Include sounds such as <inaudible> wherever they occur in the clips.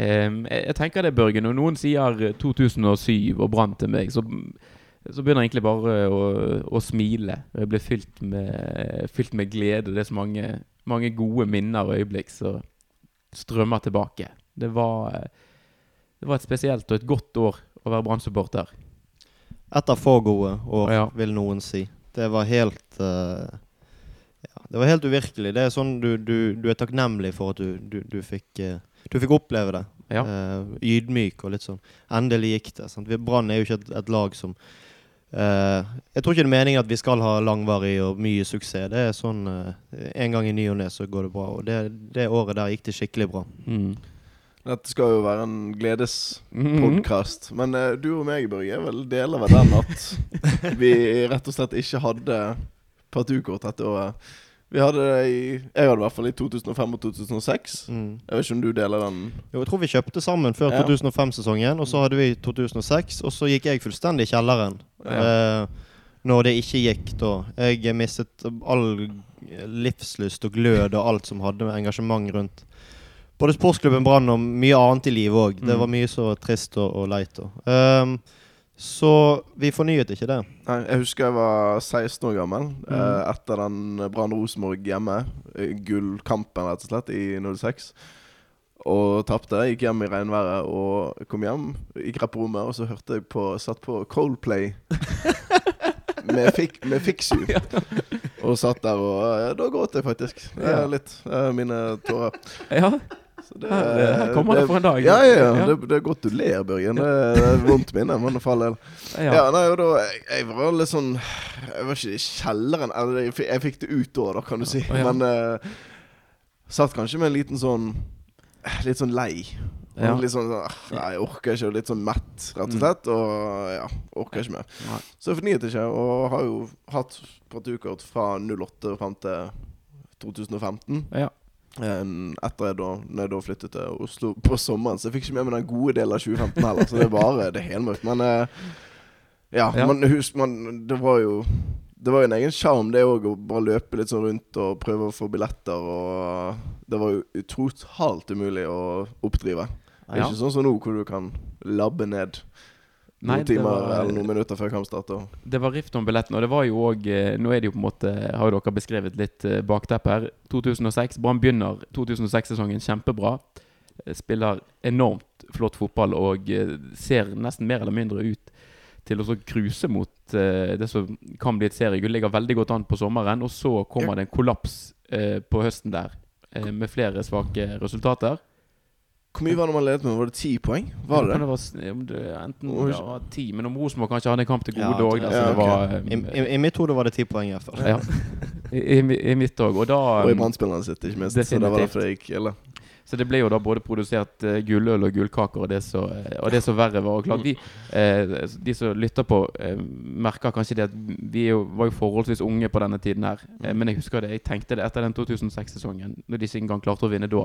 Em, jeg, jeg tenker det, Børge. Når noen sier eh, 2007 og Brann til meg, så, så begynner jeg egentlig bare å, å smile. Jeg blir fylt med, fylt med glede. Det er så mange, mange gode minner og øyeblikk som strømmer tilbake. Det var, eh, det var et spesielt og et godt år å være Brann-supporter. Et av få gode år, Ja. vil noen si. Det var helt uh, ja, Det var helt uvirkelig. Det er sånn du, du, du er takknemlig for at du, du, du, fikk, eh, du fikk oppleve det. Ja. Uh, ydmyk og litt sånn. Endelig gikk det. Sant? Brann er jo ikke et, et lag som uh, Jeg tror ikke det er meningen at vi skal ha langvarig og mye suksess. Det er sånn uh, En gang i ny og ne så går det bra. Og det, det året der gikk det skikkelig bra. Mm. Dette skal jo være en gledespodkast. Men eh, du og meg, Børge, er vel deler av den at <laughs> vi rett og slett ikke hadde partukort dette året. Vi hadde det i Jeg hadde i hvert fall i 2005 og 2006. Mm. Jeg vet ikke om du deler den? Jo, jeg tror vi kjøpte sammen før Ja. 2005-sesongen, og så hadde vi 2006, og så gikk jeg fullstendig i kjelleren. Eh, når det ikke gikk da. Jeg mistet all livslyst og glød og alt som hadde med engasjement rundt både sportsklubben Brann og mye annet i livet òg. Det Mm. var mye så trist og, og leit Og. Ehm, så vi fornyet ikke det. Nei, Jeg husker jeg var 16 år gammel Mm. eh, etter den Brann Rosenborg hjemme. eh, Gullkampen, rett og slett, i 06. Og tapte. Gikk hjem i regnværet og kom hjem. Gikk rett på rommet, og så hørte jeg på Satt på Coldplay. <laughs> med, fik, med Fiksju. Og satt der, og ja, da gråt jeg faktisk. Det er litt. eh, mine tårer. Ja, det, her, her kommer det for en dag. Ja, ja, ja. Det, det er godt du ler, Børgen. Det er et vondt minne, men for all del. Ja. Ja, nei, og da jeg, jeg var litt sånn Jeg var ikke i kjelleren Eller jeg, fikk- jeg fikk det ut da, da kan du si Ja, ja. Men uh, Satt kanskje med en liten sånn Litt sånn lei Ja. Litt sånn ah, Nei, jeg orker ikke litt sånn mett, rett og Mm. slett Og ja, orker ikke mer Nei. Så jeg fornyet ikke Og har jo hatt partukort fra 08 frem til 2015 Ja. En- Etter jeg da Når jeg da flyttet til Oslo på sommeren Så jeg fikk ikke med meg den gode delen av 2015 heller Så det er bare Det er helmørkt Men eh, ja, Ja. Man, husk, man, det var jo Det var jo en egen sjarm det òg, å bare løpe litt sånn rundt og prøve å få billetter. Og det var jo totalt umulig å oppdrive. Det er Ja. ikke sånn som nå, hvor du kan labbe ned Nei, noen timer var- eller noen minutter før kampstart. Og Det var rift om billettene, og det var jo òg Nå er det jo på en måte Har jo dere beskrevet litt eh, bakteppe her. 2006. Brann begynner 2006-sesongen kjempebra. Eh, Spiller enormt flott fotball og eh, ser nesten mer eller mindre ut til å så cruise mot eh, det som kan bli et seriegull. Ligger veldig godt an på sommeren, og så kommer det en kollaps eh, på høsten der. eh, Med flere svake resultater. Hvor mye var det man ledet med? Var det ti poeng? Var det det? var, det enten det var ti, men om Rosenborg kanskje hadde en kamp til gode òg. ja, så det ok. I, eh, i, I mitt hode var det ti poeng i hvert fall. ja. <laughs> I, i, I mitt òg. Og da Og i brannspillerne sitt, ikke minst. Så det var derfor det gikk ille. Så det ble jo da både produsert uh, gulløl og gullkaker, og det så, eh, og det så verre var. Og klart vi, uh, De som lytter på, uh, merker kanskje det at vi jo, var jo forholdsvis unge på denne tiden her. Eh, men jeg husker det, jeg tenkte det etter den 2006-sesongen, når de ikke engang klarte å vinne da.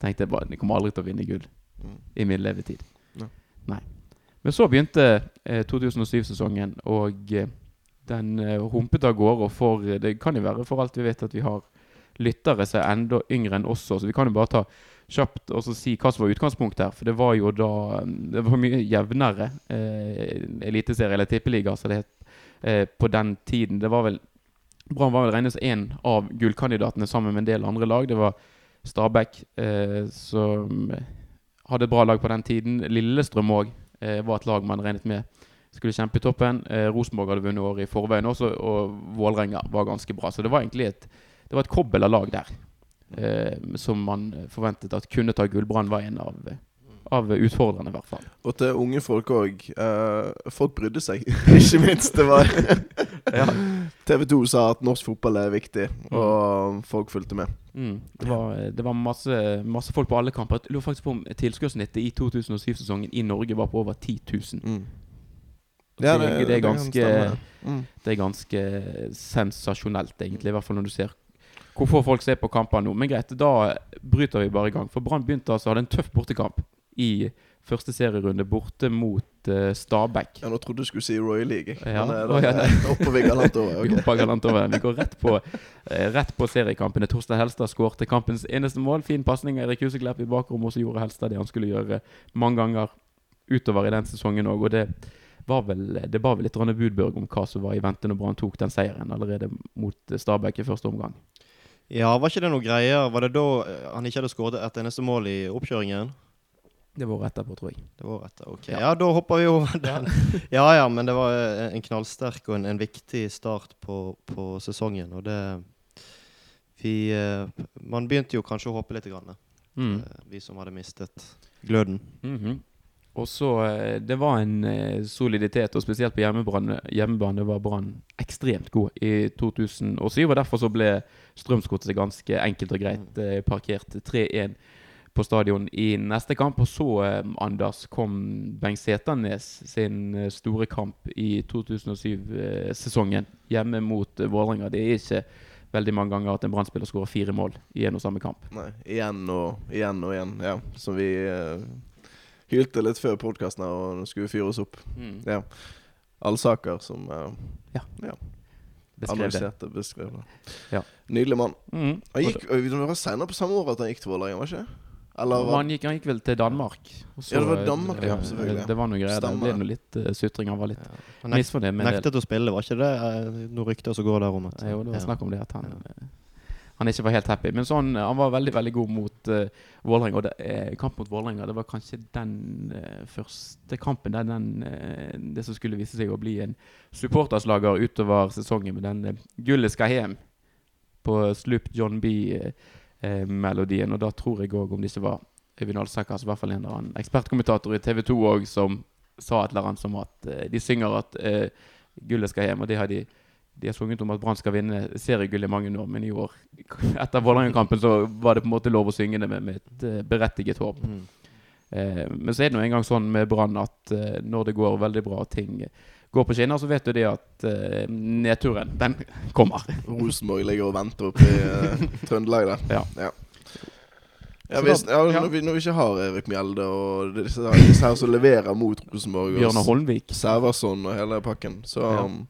Tenkte jeg bare de kommer aldri til å vinne gull Mm. i min levetid. Ja. Nei. Men så begynte eh, 2007-sesongen, og eh, den eh, humpet av gårde. For, det kan jo være for alt vi vet at vi har lyttere som er enda yngre enn oss, så vi kan jo bare ta kjapt og så si hva som var utgangspunktet her. For det var jo da Det var mye jevnere eh, eliteserie, eller tippeliga, som det het, eh, på den tiden. Det var vel Brann var vel regnet som en av gullkandidatene sammen med en del andre lag. Det var Stabæk eh, som hadde et bra lag på den tiden. Lillestrøm òg eh, var et lag man regnet med skulle kjempe i toppen. Eh, Rosenborg hadde vunnet året i forveien også, og Vålerenga var ganske bra. Så det var egentlig et, det var et kobbel av lag der eh, som man forventet at kunne ta gull. Var en av, av utfordrende, i hvert fall. Og til unge folk òg. folk brydde seg, <laughs> ikke minst. Det var <laughs> TV 2 sa at norsk fotball er viktig, og folk fulgte med. Mm. Det var, det var masse, masse folk på alle kamper. Jeg lurer faktisk på om tilskuddssnittet i 2007-sesongen i Norge var på over 10 000. Ja, det, det, er ganske. Mm. det er ganske sensasjonelt, egentlig. I hvert fall når du ser hvor få folk ser på kamper nå. Men greit, da bryter vi bare i gang. For Brann begynte altså å ha en tøff bortekamp i første serierunde borte mot uh, Stabæk. Ja, nå trodde du skulle si Royal League. Ja. Men eh, oh, ja, er ved galant over. Vi galant over. Vi går rett på, uh, rett på seriekampene. Torstein Helstad skårte kampens eneste mål. Fin pasning av Erik Huseklepp i bakrommet, og så gjorde Helstad det han skulle gjøre mange ganger utover i den sesongen òg. Og det var vel Det var vel litt Budbørg om hva som var i vente når Brann tok den seieren allerede mot Stabæk i første omgang. Ja, var ikke det noe greier? Var det da han ikke hadde skåret et eneste mål i oppkjøringen? Det var året etterpå, tror jeg. Det var etter, ok. Ja. Ja, da hopper vi over <laughs> den. Ja ja, men det var eh, en knallsterk og en, en viktig start på, på sesongen, og det Vi eh, Man begynte jo kanskje å håpe litt, grann, Mm. eh, vi som hadde mistet gløden. Mhm. Og så Det var en soliditet, og spesielt på hjemmebane, var Brann ekstremt god i 2007. og Derfor så ble Strømsgodset ganske enkelt og greit eh, parkert 3-1 på stadion i neste kamp. Og så, eh, Anders, kom Bengt Seternes sin eh, store kamp i 2007-sesongen hjemme mot eh, Vålerenga. Det er ikke veldig mange ganger at en Brann-spiller skårer fire mål i en og samme kamp. Nei, igjen og igjen og igjen. Ja, som vi eh, hylte litt før podkasten og skulle fyre oss opp. Ja. Allsaker som uh, Beskrev det. analyserte beskrev det. Ja. Nydelig mann. Mm. Han gikk, det var senere på samme år at han gikk til Vålerenga, var ikke det? Eller han, gikk, han gikk vel til Danmark. så- Ja, det var Danmark, ja, selvfølgelig. Det var noe greier. Det ble noe litt uh, sutring. Han var litt Han misfornøyd med det. nektet å spille, var ikke det eh, noen rykter som går der om at Jo, det var Ja. snakk om det at han eh, Han ikke var helt happy. Men sånn, han var veldig veldig god mot uh, Vålerenga. Og det, eh, kamp mot Vålerenga det var kanskje den uh, første kampen der den, uh, det som skulle vise seg å bli en supporterslager utover sesongen. med den uh, 'Gullet skal hjem' på Sloop John B-melodien. og da tror jeg òg, om det ikke var Øyvind Alsaker, så i hvert fall en eller annen ekspertkommentator i TV 2 òg, som sa et eller annet som at eh, de synger at eh, gullet skal hjem. Og det har de de har sunget om at Brann skal vinne seriegull i mange år, men i år, <laughs> etter Vålerenga-kampen, så var det på en måte lov å synge det med, med et eh, berettiget håp. Mm. Eh, men så er det nå engang sånn med Brann at eh, når det går veldig bra og ting går på skinner, så vet du det at eh, nedturen, den <laughs> kommer. Rosenborg ligger og venter oppe i eh, Trøndelag der. Ja. Ja, ja, hvis, ja, når, vi, når vi ikke har Erik Mjelde og disse, disse her som leverer mot Rosenborg, Bjørnar Holmvik. Sæversson og hele pakken, så Ja. um,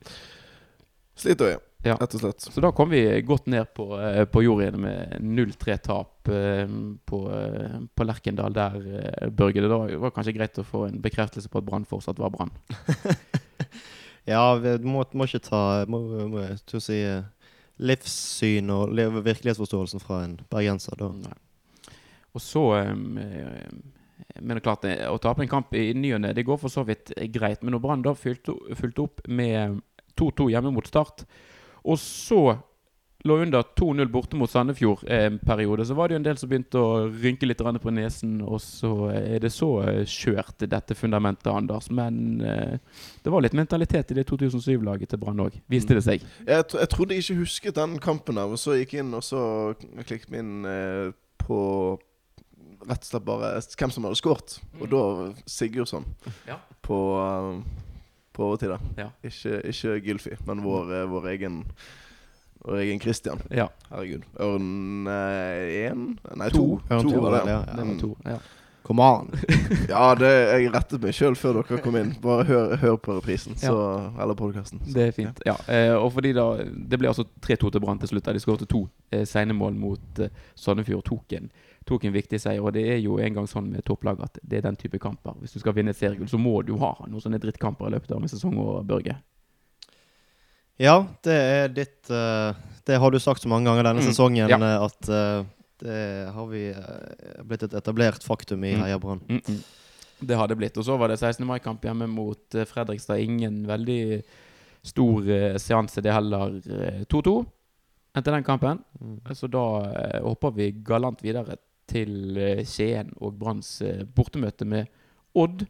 sliter vi, Ja. rett og slett. Så da kom vi godt ned på, eh, på jord igjen med 0-3-tap eh, på, eh, på Lerkendal der, Børge. Det var, kanskje greit å få en bekreftelse på at Brann fortsatt var Brann. <laughs> Ja, vi må, må ikke ta må, må, jeg å si, livssyn og virkelighetsforståelsen fra en bergenser. Da. Nei. Og så Men det er klart, å tape en kamp i ny og ne, det går for så vidt greit. Men når Brann da fulgte, fulgte opp med 2-2 hjemme mot Start, og så lå under 2-0 borte mot Sandefjord en periode, så var det jo en del som begynte å rynke litt på nesen, og så er det så kjørt skjørt, dette fundamentet, Anders. Men eh, det var litt mentalitet i det 2007-laget til Brann òg, viste det seg. Jeg, jeg trodde jeg ikke husket den kampen der, og så gikk jeg inn og så klikket vi inn eh, på rett og slett bare hvem som hadde skåret. Og da Sigurdsson Ja. på, eh, på overtid. Ja. Ikke, ikke Gylfi, men vår, eh, vår egen vår egen Christian. Ja, Herregud. Ørn én? Nei, To. to. Ørn to var det. ja, det var to. Ja. Come on! <laughs> Ja, det, jeg rettet meg sjøl før dere kom inn. Bare hør, hør på reprisen. Så, Eller podkasten. Det er fint. Ja, eh, og fordi da Det ble altså 3-2 til Brann til slutt. da De skåret to eh, sene mål mot eh, Sandefjord. Tok en, tok en viktig seier. Og det er jo en gang sånn med topplag at det er den type kamper. Hvis du skal vinne et seriegull, så må du ha noen sånne drittkamper i løpet av en sesong. Og Børge. Ja, det er ditt uh, Det har du sagt så mange ganger denne Mm, sesongen ja. eh, at uh, det har vi uh, blitt et etablert faktum i Mm. Heia Brann. Mm -mm. Det har det blitt. Og så var det 16. mai-kamp hjemme mot Fredrikstad. Ingen veldig stor seanse, det heller. eh, 2-2 etter den kampen. Mm. Så da hopper vi galant videre til eh, Skien og Branns eh, bortemøte med Odd.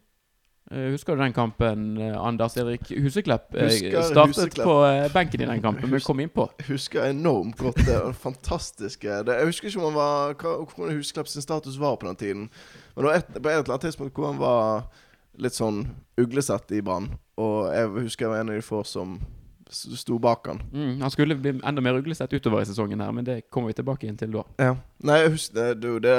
Eh, husker du den kampen, Anders Erik Huseklepp? Husker startet Huseklepp. på benken i den kampen, men kom innpå. Husker enormt godt det fantastiske Jeg husker ikke om han var hva, hvordan Huseklepp sin status var på den tiden. Men det var et, på et eller annet tidspunkt hvor han var litt sånn uglesett i Brann. Og jeg husker jeg var en av de få som sto bak han. Mm, han skulle bli enda mer uglesett utover i sesongen her, men det kommer vi tilbake inn til da. Ja. Nei, husker det, du, det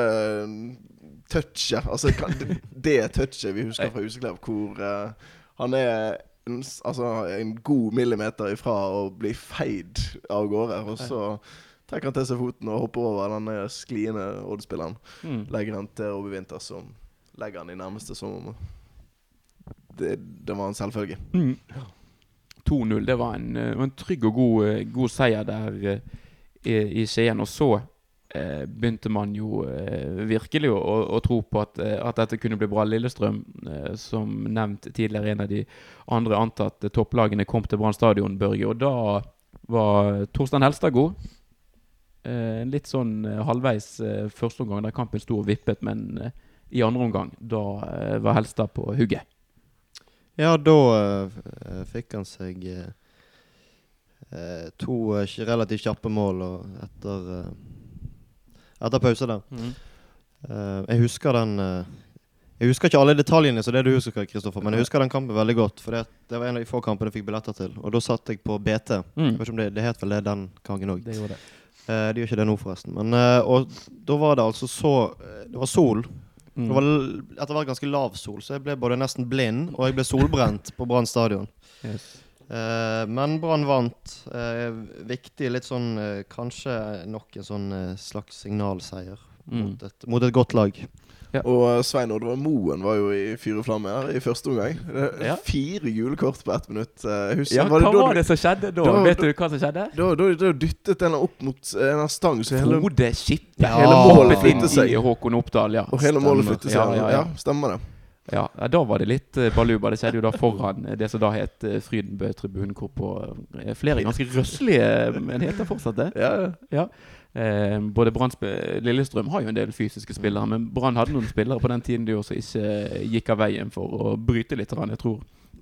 touchet. Altså kan, det, det touchet vi husker fra Huseklev, hvor uh, han er en, altså, en god millimeter ifra å bli feid av gårde. Og så trekker han til seg foten og hopper over den skliende Odd-spilleren. Mm. Legger han til Robbie Winther, som legger han i nærmeste som om det, det var en selvfølge. Mm. 2-0. Det var en, eh, en trygg og god, eh, god seier der eh, i, i Skien. Og så eh, begynte man jo eh, virkelig å, å, å tro på at, at dette kunne bli bra. Lillestrøm, eh, som nevnt tidligere, en av de andre antatte topplagene, kom til Brann stadion, Børge. Og da var Torstein Helstad god. Eh, litt sånn halvveis første omgang, der kampen sto og vippet, men i andre omgang, da var Helstad på hugget. Ja, da eh, fikk han seg eh, eh, to relativt kjappe mål etter, etter pause der. Eh, jeg husker den Jeg husker ikke alle detaljene så det du husker, Kristoffer, men jeg husker den kampen veldig godt. For det, det var en av de få kampene jeg fikk billetter til. Og da satt jeg på BT. Mm. det, det het vel det den gangen òg. Det det. De gjør ikke det nå, forresten. Men, og da var det altså så Det var sol. Mm. Det var etter hvert ganske lav sol, så jeg ble både nesten blind og jeg ble solbrent på Brann stadion. Yes. Eh, men Brann vant. Eh, viktig, litt sånn eh, Kanskje nok en sånn eh, slags signalseier Mm. mot, et, mot et godt lag. Og eh, Svein Oddvar Moen var jo i fyr og flamme her i første omgang. Ja. Fire gule kort på ett minutt. Husker, ja, var det, hva da var du- det som skjedde da? da- Vet du hva som skjedde? Da, da, da dyttet en opp mot en stang, så hele, Frode Skippe. Ja, hele målet Hoppet inn flyttet seg. i Håkon Oppdal, ja. Og hele målet flyttet seg. Ja, Ja, ja, ja. stemmer det. ja. ja, Da var det litt uh, baluba. Det skjedde jo da foran eh, det som da het Frydenbø-tribunen, hvor på eh, flere ganske røslige Men heter fortsatt det? Ja, ja. Eh, både Brann Lillestrøm har jo en del fysiske spillere, men Brann hadde noen spillere på den tiden de også ikke eh, gikk av veien for å bryte litt. Jeg tror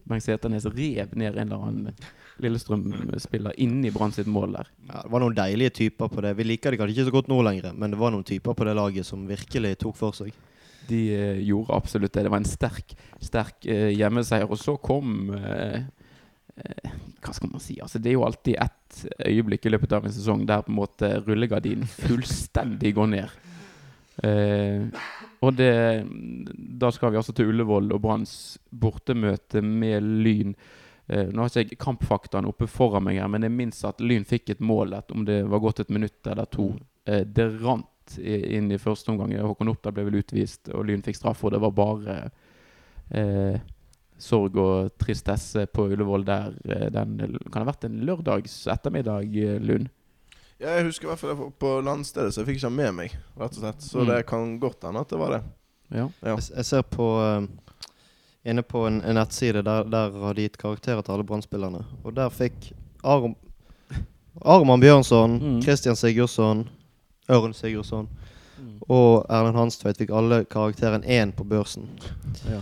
Bengt Seternes rev ned en eller annen Lillestrøm-spiller inni Brann sitt mål der. Ja, det var noen deilige typer på det. Vi liker det kanskje ikke så godt nå lenger, men det var noen typer på det laget som virkelig tok for seg. De eh, gjorde absolutt det. Det var en sterk, sterk eh, hjemmeseier. Og så kom eh, Hva skal man si? Altså, det er jo alltid ett øyeblikk i løpet av en sesong der på en måte rullegardinen fullstendig går ned. Eh, og det Da skal vi altså til Ullevål og Branns bortemøte med Lyn. Eh, nå har ikke jeg kampfaktaen oppe foran meg her, men jeg minnes at Lyn fikk et mål at om det var gått et minutt eller to. Eh, det rant inn i første omgang. Håkon Oppdal ble vel utvist, og Lyn fikk straff. Og det var bare eh, sorg og tristesse på Ullevål der. eh, Den kan ha vært en lørdags ettermiddag, eh, Lund. Ja, jeg husker i hvert fall på landstedet, så jeg fikk ikke den med meg. rett og slett Så Mm. det kan godt hende at det var det. Ja. Ja. Jeg, jeg ser på eh, Inne på en, en nettside der, der har de gitt karakterer til alle Brann-spillerne. Og der fikk Arm, Arman Bjørnson, Mm. Christian Sigurdsson, Ørn Sigurdsson og Erlend Hanstveit fikk alle karakteren én på børsen. Ja.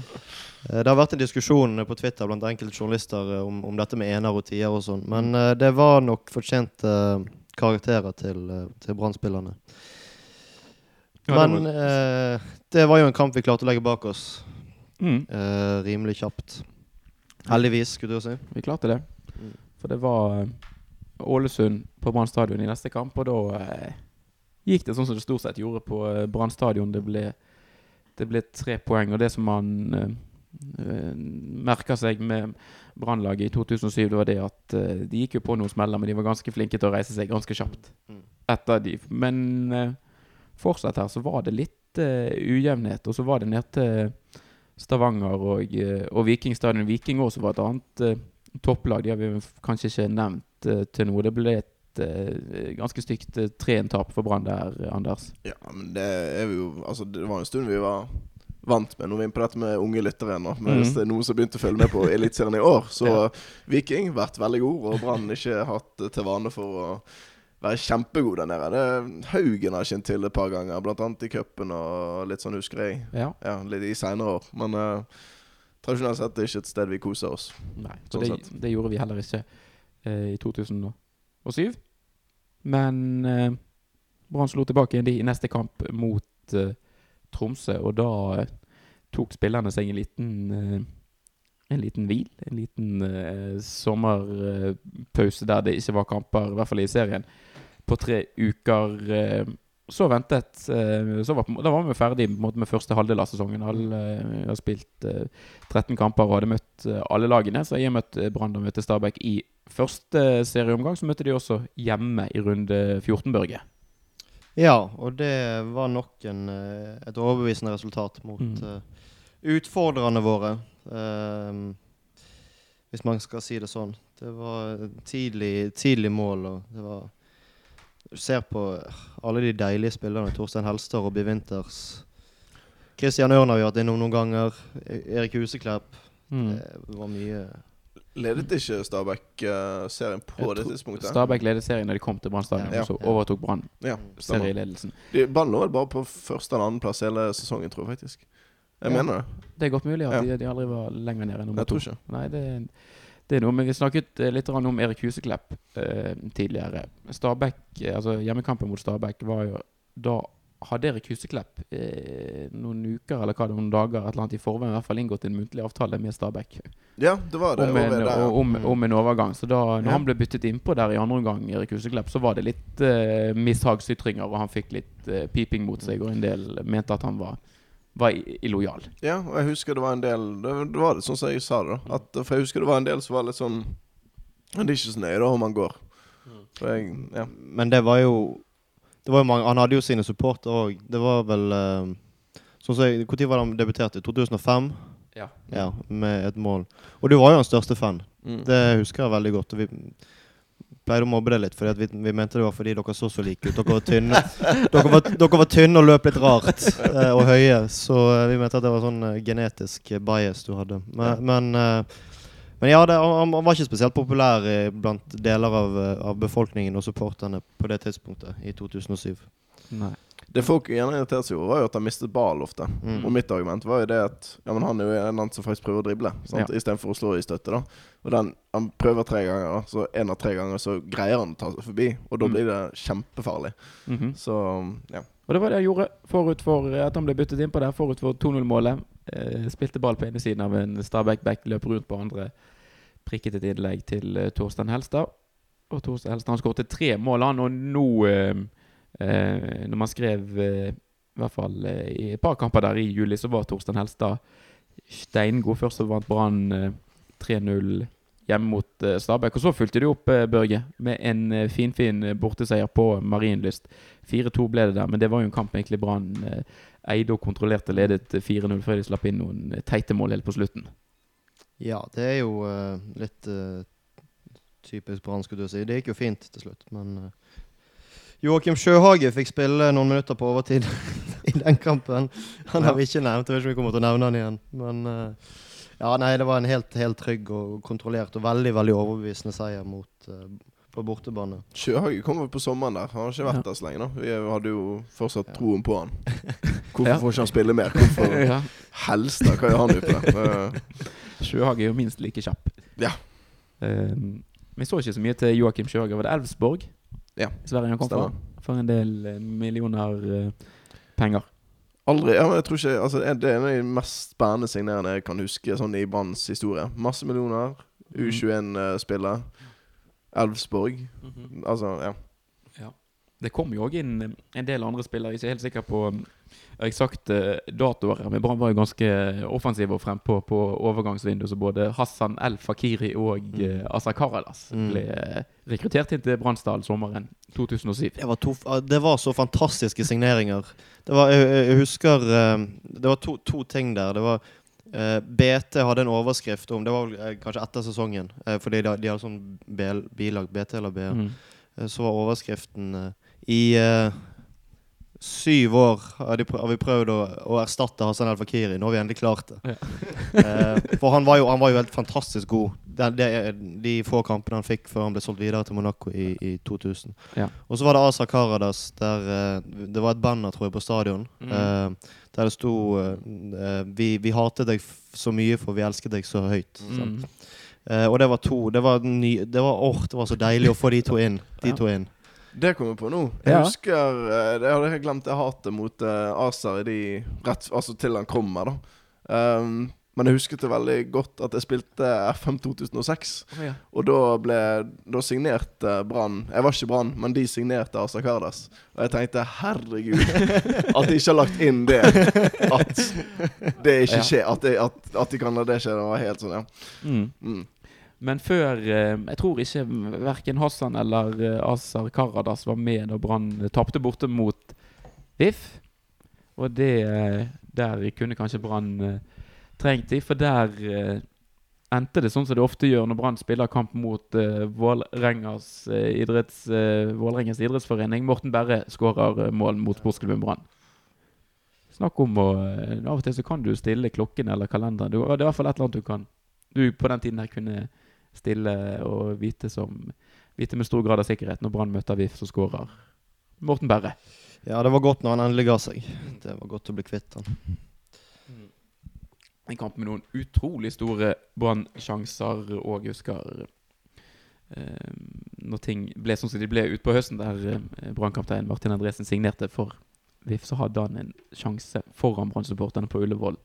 Eh, Det har vært en diskusjon på Twitter blant enkelte journalister eh, om, om dette med ener og tier og sånn, men eh, det var nok fortjente karakterer til, til Brann-spillerne. Men det var jo en kamp vi klarte å legge bak oss Mm. rimelig kjapt. Heldigvis, skulle du si. Vi klarte det. Mm. For det var Ålesund på Brann stadion i neste kamp, og da gikk det sånn som det stort sett gjorde på eh, Brann stadion. Det ble, det ble tre poeng, og det som man eh, eh, merka seg med Brannlaget i 2007, det var det at uh, de gikk jo på noen smeller, men de var ganske flinke til å reise seg ganske kjapt Mm. etter de. Men uh, fortsatt her så var det litt uh, ujevnhet, og så var det ned til Stavanger og, og Vikingstadion. Viking også var et annet topplag. De har vi kanskje ikke nevnt til noe. Det ble et eh, ganske stygt uh, 3-1-tap for Brann der, eh, Anders. Ja, men det er vi jo Altså, det var en stund vi var vant med. Nå er vi inne på dette med unge lyttere ennå. Men Mhm. hvis det er noen som begynte å følge med på Eliteserien i år, så Ja. Viking vært veldig god, og Brann ikke hatt til vane for å være kjempegod der nede. Haugen har kjent til et par ganger, annet i cupen og litt sånn, husker jeg. Ja. Ja, litt i seinere år. Men uh, tradisjonelt sett er det ikke et sted vi koser oss. Nei, Sånn det, det gjorde vi heller ikke uh, i 2007. Men eh, Brann slo tilbake i neste kamp mot eh, Tromsø, og da eh, tok spillerne seg en liten eh, en liten hvil. En liten eh, sommerpause der det ikke var kamper, i hvert fall i serien, på tre uker. Eh, så ventet så var, Da var vi ferdig med første halvdel av sesongen. Alle har spilt eh, 13 kamper og hadde møtt alle lagene. Så jeg har møtt Brann og møtte Stabæk i første serieomgang. Så møtte de også hjemme i runde 14, Børge. Ja, og det var nok en, eh, et overbevisende resultat mot Mm. uh, utfordrerne våre. Uh, hvis man skal si det sånn. Det var tidlig, tidlig mål, og det var Du ser på alle de deilige spillerne. Torstein Helstad, Robbie Winters. Christian Ørn har vi hatt innom noen ganger. E- Erik Huseklepp. Mm. Det var mye Ledet ikke Stabæk uh, serien på det tidspunktet? Stabæk ledet serien da de kom til Brann stadion, Ja. og så overtok Brann Ja, serieledelsen. Brann lå vel bare på første eller andreplass hele sesongen, tror jeg faktisk. Jeg Ja. mener det. Det er godt mulig at Ja. de, de aldri var lenger nede enn nummer to. Nei, det, det er noe, men Vi snakket eh, litt om Erik Huseklepp eh, tidligere. Stabæk, eh, altså Hjemmekampen mot Stabæk var jo Da hadde Erik Huseklepp eh, noen uker eller hva det noen dager et eller annet i forveien i hvert fall inngått en muntlig avtale med Stabæk Ja, det var det. om en, det, ja. og- om, Mm. om en overgang. Så da når Ja. han ble byttet innpå der i andre omgang, Erik Huseklepp, så var det litt eh, mishagsytringer, og han fikk litt eh, piping mot seg, og en del mente at han var, var illojal. Ja, og jeg husker det var en del Det, det var det sånn som jeg sa det, da. At, for jeg husker det var en del som var litt sånn Det er ikke så nøye da om han går. Jeg, ja. Men det var jo det var jo mange, Han hadde jo sine supportere òg. Det var vel uh, Sånn som jeg, Når var han debuterte? 2005? Ja. Ja, med et mål. Og du var jo hans største fan. Mm. Det husker jeg veldig godt. Og vi pleide å mobbe det litt, fordi vi, vi mente det var fordi dere så så like ut. Dere var tynne <laughs> Dere var, dere var tynne og løp litt rart, eh, og høye. Så eh, vi mente at det var sånn genetisk bias du hadde. Men, men, eh, men ja, det, han, han var ikke spesielt populær blant deler av, eh, av befolkningen og supporterne på det tidspunktet, i 2007. Nei. Det folk gjerne irriterte seg over, var jo at han mistet ball ofte. Mm. Og mitt argument var jo det at Ja, men han er jo en som faktisk prøver å drible, sant? Ja. istedenfor å slå i støtte. da Og den, Han prøver tre ganger, da. så en av tre ganger så greier han å ta seg forbi. Og da Mm. blir det kjempefarlig. Mhm. Så ja. Og det var det jeg gjorde forut for at han ble byttet inn på der, forut for 2-0-målet. Eh, spilte ball på ene siden av en Stabæk-back, løp rundt på andre. Prikket et innlegg til eh, Torstein Helstad. Og Torstein Helstad han skåret tre mål, han. Og nå, eh, eh, når man skrev eh, i hvert fall eh, i et par kamper der i juli, så var Torstein Helstad steingod. Først så vant Brann eh, 3-0 hjemme mot eh, Stabæk. Og så fulgte de opp, eh, Børge, med en finfin eh, borteseier på Marienlyst. 4-2 ble det der, men det var jo en kamp egentlig Brann eide og kontrollerte. Ledet eh, 4-0 før de slapp inn noen teite mål helt på slutten. Ja, det er jo uh, litt uh, typisk Brann, skulle du si. Det gikk jo fint til slutt, men uh, Joakim Sjøhage fikk spille noen minutter på overtid <laughs> i den kampen. Han har vi ikke nevnt, jeg vet ikke om vi kommer til å nevne han igjen. Men eh, ja, nei, det var en helt, helt trygg og kontrollert og veldig veldig overbevisende seier mot uh, på bortebane. Sjøhage kommer på sommeren der. Han har ikke vært Ja. der så lenge. nå. Vi hadde jo fortsatt Ja. troen på han. <laughs> Hvorfor Ja. får ikke han spille mer? Hvorfor <laughs> ja. Helstad, hva gjør han ute der? <laughs> Sjøhage er jo minst like kjapp. Ja. Eh, vi så ikke så mye til Joakim Sjøhage. Var det Elvsborg? Ja. Sverige han kom fra? For en del eh, millioner uh, penger. Aldri, ja, men jeg tror ikke altså, Det er en av de mest spennende signerende jeg kan huske sånn i Branns historie. Masse millioner. U21-spiller. -hmm. Altså, ja. Det kom jo òg inn eh, en del andre spillere. Jeg er ikke helt sikker på um, eksakte datoer, men Brann var jo ganske offensive og frempå på overgangsvinduet. Så både Hassan El Fakiri og Mm. uh, Asa Karadas Mm. ble eh, rekruttert inn til Bransdal sommeren 2007. Det var, to, det var så fantastiske signeringer. Det var, jeg, jeg- husker eh, Det var to, to ting der. Det var Uh, BT hadde en overskrift om Det var vel, uh, kanskje etter sesongen, uh, fordi de, de hadde sånn bilag, BT eller BL. Mm. Eh, Så var overskriften eh, I uh, syv år har, de har vi prøvd å, å erstatte Hassan El Fakiri. Nå har vi endelig klart det. <laughs> Eh, for han var, jo, han var jo helt fantastisk god. Det, det, de få kampene han fikk før han ble solgt videre til Monaco i, i 2000. Ja. Og så var det Asa Karadas, der uh, det var et banner tror jeg, på stadion. Mm. Uh, der det sto vi, 'Vi hatet deg så mye, for vi elsket deg så høyt'. Mm. Og det var to. Det var, ny, det, var, oh, det var så deilig å få de to inn. De Ja. to inn. Det kommer jeg på nå. Jeg Ja. husker eh, Jeg hadde helt glemt det hatet mot uh, Aser i de rett, Altså til han kommer, da. Um, Men jeg husket det veldig godt at jeg spilte FM 2006. Oh, ja. Og da ble Da signerte Brann Jeg var ikke Brann, men de signerte Asa Kardas. Og jeg tenkte herregud, <laughs> at de ikke har lagt inn det. At det ikke skjer. At, de, at, at de kan la det skje. Det var helt sånn, ja. Mm. Mm. Men før eh, Jeg tror ikke verken Hassan eller eh, Azar Karadas var med da Brann tapte borte mot VIF. Og det eh, Der kunne kanskje Brann trengt de, for der endte det sånn som det ofte gjør når Brann spiller kamp mot eh, Vålerengas idretts, eh, idrettsforening. Morten Berre skårer mål mot sportsklubben Brann. Snakk om å Av og til så kan du stille klokken eller kalenderen. Det er i hvert fall et eller annet du kan Du på den tiden her kunne stille og vite som Vite med stor grad av sikkerhet når Brann møter VIF, så skårer Morten Berre. Ja, det var godt når han endelig ga seg. Det var godt å bli kvitt han. En kamp med noen utrolig store Brann-sjanser og husker eh, Når ting ble sånn som de ble utpå høsten, der eh, Brann-kaptein Martin Andresen signerte for VIF, så hadde han en sjanse foran Brann-supporterne på Ullevål.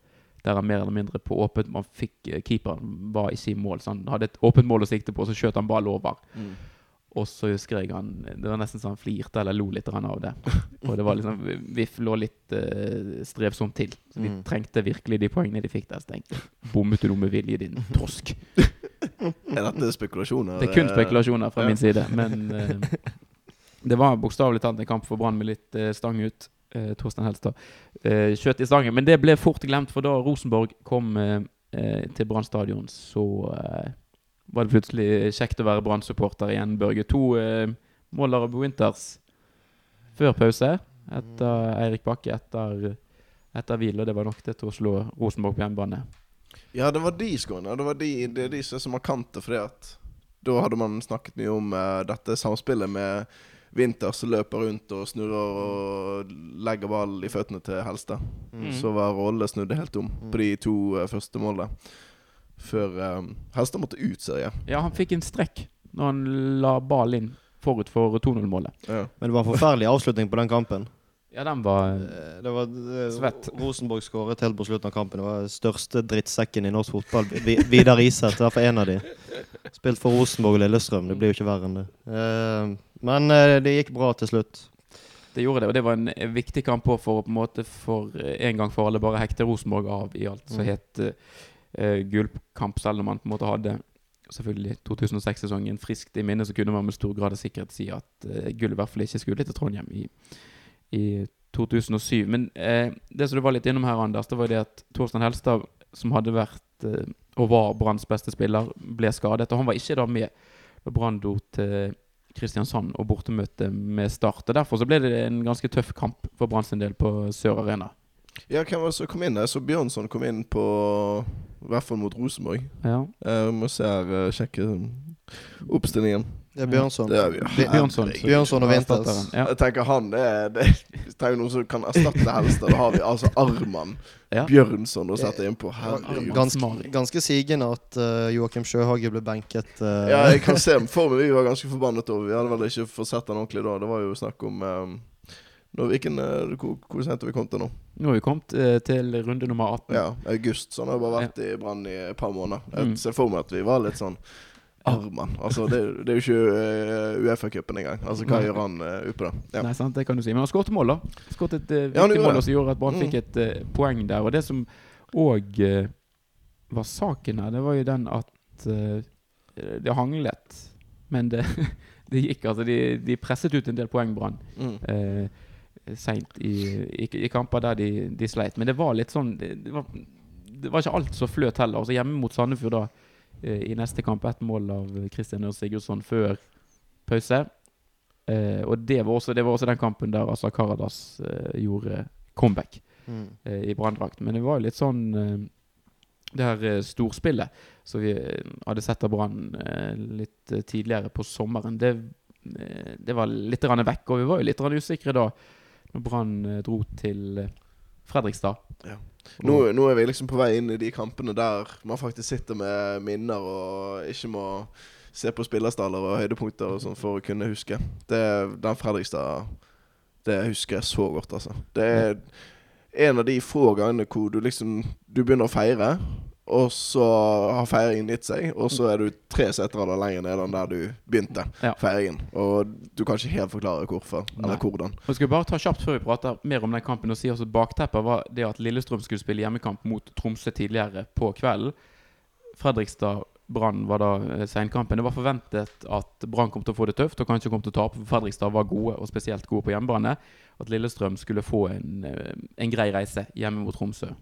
Der han mer eller mindre på åpent Man fikk eh, Keeperen var i sin mål, så han hadde et åpent mål å sikte på, så skjøt han ball over. Mm. Og så husker jeg han Det var nesten så han flirte eller lo litt av det. <laughs> Og det var liksom VIF lå litt uh, strevsomt til. Så de Mm. trengte virkelig de poengene de fikk der. Så tenkte bommet du noe med vilje, din tosk? <laughs> Er dette spekulasjoner? Det er kun spekulasjoner fra ja. min side. Men uh, det var bokstavelig talt en kamp for Brann med litt uh, stang ut. Uh, Torstein Helstad skjøt i stangen. Men det ble fort glemt, for da Rosenborg kom eh, eh, til Brann stadion, så eh, var det plutselig kjekt å være Brann-supporter igjen, Børge. To uh, mål av Winters før pause. Etter Eirik Bakke etter, etter hvil, og det var nok det til å slå Rosenborg på hjemmebane. Ja, det var de skoene. Det var de, det er de som er så markante, fordi at da hadde man snakket mye om uh, dette samspillet med Winter som løper rundt og snurrer og legger ballen i føttene til Helstad. Mm. Så var rollene snudde helt om på de to eh, første målene. Før um, Helstad måtte ut, ser jeg. Ja, han fikk en strekk når han la ballen inn forut for 2-0-målet. Ja. Men det var en forferdelig avslutning på den kampen. Ja, den var Eh, Det var Svett. Rosenborg skåret helt på slutten av kampen. Det var den største drittsekken i norsk fotball. Vidar Iseth, hvert fall en av de. Spilt for Rosenborg og Lillestrøm. Det blir jo ikke verre enn det. Eh, Men eh, det gikk bra til slutt. Det gjorde det, og det var en eh, viktig kamp også for å på en måte for eh, en gang for alle bare hekte Rosenborg av i alt som Mm. het uh, gullkamp, selv om man på en måte hadde selvfølgelig 2006-sesongen friskt i minne, så kunne man med stor grad av sikkerhet si at uh, gull i hvert fall ikke skulle til Trondheim i, i 2007. Men eh, det som du var litt innom her, Anders, det var det at Torstein Helstad, som hadde vært eh, og var Branns beste spiller, ble skadet. Og han var ikke da med da Brann dro til Kristiansand og bortemøte med Start. Og Derfor så ble det en ganske tøff kamp for Brann sin del på Sør Arena. ja, hvem var det som kom inn? Jeg så Bjørnson kom inn på I hvert fall mot Rosenborg. Ja. Jeg må se her, eh, sjekke oppstillingen. Det er Bjørnson. Det er Bi- Bjørnson. og Winters. Ja. Jeg tenker han det, er- det er noen som kan erstatte Helstad. Da har vi altså Arman Ja. Bjørnson å sette innpå. Ganske, ganske sigende at uh, Joakim Sjøhage ble benket. Uh. Ja, jeg kan se <laughs> for meg vi var ganske forbannet over. Vi hadde vel ikke fått sett han ordentlig da. Det var jo snakk om um, nå, hvilken, eh, hvor, hvor sent har vi kommet til nå? Nå har vi kommet eh, til runde nummer 18. Ja, august. Så han har bare vært i Brann i et par måneder. Jeg Mm. ser for meg at vi var litt sånn Arman. Altså, det, det er jo ikke uh, Uefa-cupen engang. Altså, hva Nei. gjør han uh, utpå da? Ja. Nei, sant, det kan du si. Men han skåret mål, da. Skåret et uh, viktig ja, mål som gjorde at Brann Mm. fikk et uh, poeng der. Og det som òg var saken her, det var jo den at uh, det hanglet. Men det, <laughs> det gikk, altså. De, de presset ut en del poeng, Brann. Mm. eh, seint i, i, i kamper der de, de sleit. Men det var litt sånn Det, det, var, det var ikke alt som fløt heller. Altså Hjemme mot Sandefjord da eh, i neste kamp ett mål av Christian Ørn Sigurdsson før pause. Eh, og det var, også, det var også den kampen der Asa Karadas eh, gjorde comeback Mm. eh, i branndrakt. Men det var jo litt sånn eh, Det her eh, storspillet som vi eh, hadde sett av Brann eh, litt eh, tidligere på sommeren, det, eh, det var litt vekk. Og vi var jo litt usikre da når Brann eh, dro til eh, Fredrikstad. Ja. Nå, nå er vi liksom på vei inn i de kampene der man faktisk sitter med minner og ikke må se på spillerstaller og høydepunkter og sånn for å kunne huske. Det, den Fredrikstad Det husker jeg så godt, altså. Det er en av de få gangene hvor du liksom Du begynner å feire, og så har feiringen gitt seg, og så er du tre seterrader lenger nede enn der du begynte Ja. feiringen. Og du kan ikke helt forklare hvorfor, Nei. eller hvordan. Og skal vi bare ta kjapt før vi prater mer om den kampen og si også Bakteppet var det at Lillestrøm skulle spille hjemmekamp mot Tromsø tidligere på kvelden. Fredrikstad Brann var da seinkampen. Det var forventet at Brann kom til å få det tøft og kanskje kom til å tape, for Fredrikstad var gode, og spesielt gode på hjemmebane. At Lillestrøm skulle få en, eh, en grei reise hjemme mot Tromsø.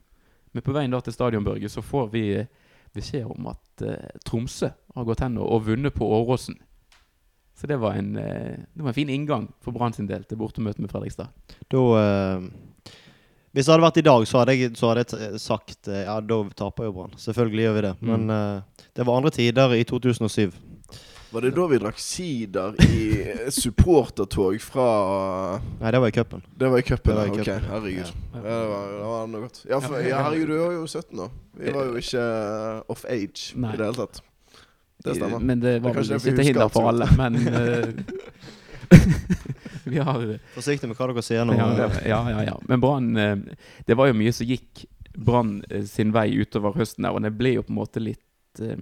Men på veien da til stadionbørget så får vi eh, beskjed om at uh, Tromsø har gått hen og, og vunnet på Åråsen. Så det var en, uh, det var en fin inngang for Brann sin del til bortemøtet med Fredrikstad. Da uh, Hvis det hadde vært i dag, så hadde jeg, så hadde jeg sagt ja, da taper jo Brann. Selvfølgelig gjør vi det. Mm. Men det var andre tider i 2007. Var det da vi drakk sider i supportertog fra Nei, det var i cupen. Det var i cupen? ja. Ok, herregud. Ja. Det, var, det var noe godt. Ja, for, ja, herregud, du var jo 17 da. Vi var jo ikke uh, off age Nei. i det hele tatt. Det stemmer. Men det var vel ikke til hinder for alle. Men uh, <laughs> <laughs> vi har Forsiktig med hva dere sier nå. ja, ja, ja, ja. Men Brann eh, Det var jo mye som gikk Brann eh, sin vei utover høsten der, og det ble jo på en måte litt eh,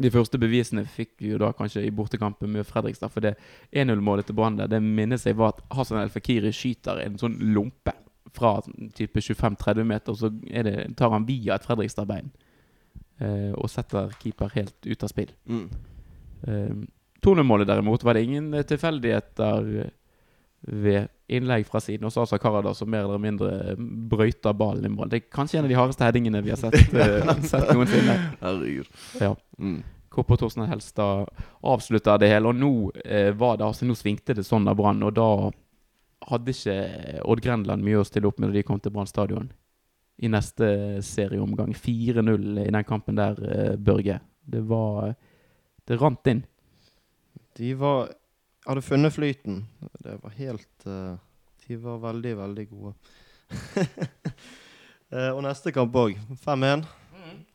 De første bevisene fikk vi jo da kanskje i bortekampen med Fredrikstad. For det 1-0-målet til Brann der, det minnes jeg var at Hassan El Fakiri skyter en sånn lompe fra type 25-30 meter, og så det, tar han via et Fredrikstad-bein. eh, og setter keeper helt ut av spill. Mm. Eh, 2-0-målet derimot var det ingen eh, tilfeldigheter eh, ved innlegg fra siden. Og så Asa Karada som mer eller mindre eh, brøyta ballen i mål. Det er kanskje en av de hardeste headingene vi har sett, <laughs> eh, sett noensinne. Herregud. Ja. Mm. Kåpe Torsten Helstad avslutta det hele, og nå eh, var det altså, nå svingte det sånn av Brann. Og da hadde ikke Odd Grenland mye å stille opp med når de kom til Brann stadion i neste serieomgang. 4-0 i den kampen der, eh, Børge. Det var Det rant inn. De var hadde funnet flyten. Det var helt uh, De var veldig, veldig gode. uh, <laughs> og neste kamp òg. 5-1.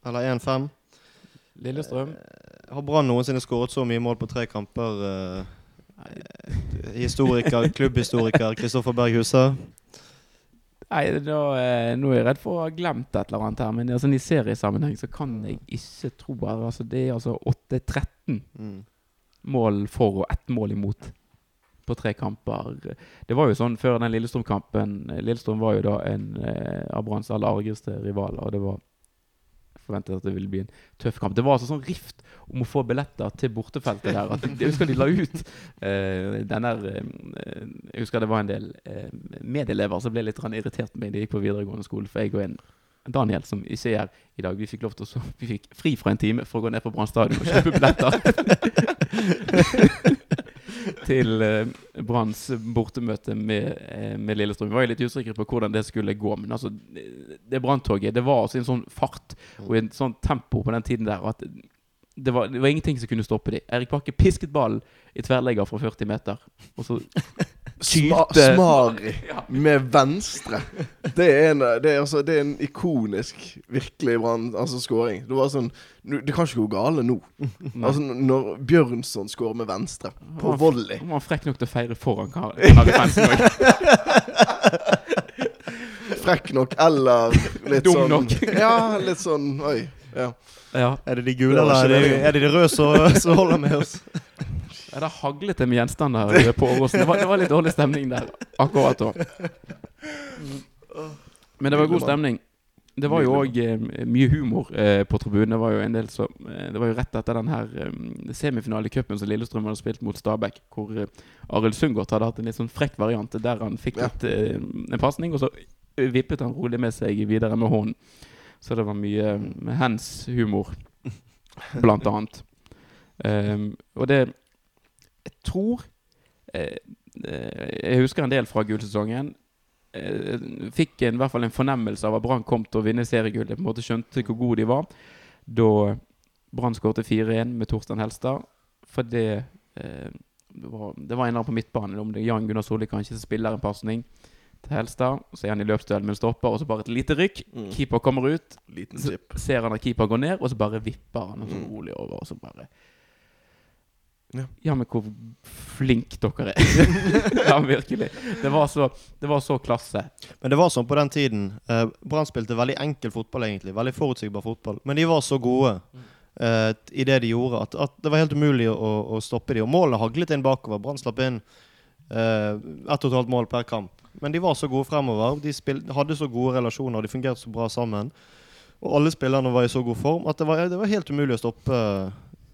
Eller 1-5. Lillestrøm. Uh, Har Brann noensinne skåret så mye mål på tre kamper? historiker, <laughs> klubbhistoriker Kristoffer Berg Huse. Nei, da, eh, nå er jeg redd for å ha glemt et eller annet her. Men altså, i seriesammenheng så kan jeg ikke tro altså, Det er altså 8-13 Mm. Mål for og ett mål imot på tre kamper. Det var jo sånn før den Lillestrøm-kampen. Lillestrøm var jo da en eh, av Branns aller argeste rivaler, og det var forventet at det ville bli en tøff kamp. Det var altså sånn rift om å få billetter til bortefeltet der. At jeg husker de la ut <laughs> eh, den der eh, Jeg husker det var en del eh, medelever som ble litt irritert med jeg gikk på videregående skole, for jeg og en Daniel, som ikke er her i dag, vi fikk lov til å Vi fikk fri fra en time for å gå ned på Brann stadion og kjøpe billetter. <laughs> til eh, Branns bortemøte med, eh, med Lillestrøm. Vi var jo litt usikre på hvordan det skulle gå, men altså det, det branntoget det var altså en sånn fart og en sånn tempo på den tiden der at det var, det var ingenting som kunne stoppe dem. Erik Bakke pisket ballen i tverrlegger fra 40 meter, og så Sma Tyte- Smari <laughs> Ja. med venstre. Det er en, det er altså, det er en ikonisk, virkelig brann altså, scoring. Det var sånn nu- Det kan ikke gå gale nå. Altså, når Bjørnson scorer med venstre på volley Han var frekk nok til å feire foran Kar- Kanarifansen òg. <laughs> Frekk nok, eller litt Dum sånn nok. <laughs> Ja, litt sånn Oi. Ja. Ja. Er det de gule, eller er det, det. er det de røde som som holder med oss? Ja, det haglet det med gjenstander på Åråsen. Det, det var litt dårlig stemning der akkurat da. Men det var god stemning. Det var jo òg eh, mye humor eh, på tribunen. Det var jo en del som eh, Det var jo rett etter den her eh, semifinalecupen som Lillestrøm hadde spilt mot Stabæk, hvor eh, Arild Sundgodt hadde hatt en litt sånn frekk variant der han fikk litt, eh, en pasning, og så vippet han rolig med seg videre med hånden. Så det var mye eh, hands-humor, blant annet. Um, <laughs> og det Jeg tror eh, eh, Jeg husker en del fra gullsesongen. Eh, fikk en, i hvert fall en fornemmelse av at Brann kom til å vinne seriegullet. På en måte skjønte hvor gode de var da Brann skåret 4-1 med Torstein Helstad. For det eh, det var, det var en eller annen på midtbanen. Om det er Jan Gunnar Solli kanskje som spiller en pasning til Helstad. Så er han i løpsduell, men stopper, og så bare et lite rykk. Mm. Keeper kommer ut. Liten Så ser han at keeper går ned, og så bare vipper han så Mm. rolig over. Og så bare Ja. Ja, men hvor flink dere er. <laughs> ja, virkelig. Det var, så, det var så klasse. Men det var sånn på den tiden. Eh, Brann spilte veldig enkel fotball, egentlig. Veldig forutsigbar fotball. Men de var så gode eh, i det de gjorde, at, at det var helt umulig å, å stoppe dem. Og målene haglet inn bakover. Brann slapp inn eh, ett og et halvt mål per kamp. Men de var så gode fremover. De spil hadde så gode relasjoner, de fungerte så bra sammen. Og alle spillerne var i så god form at det var, det var helt umulig å stoppe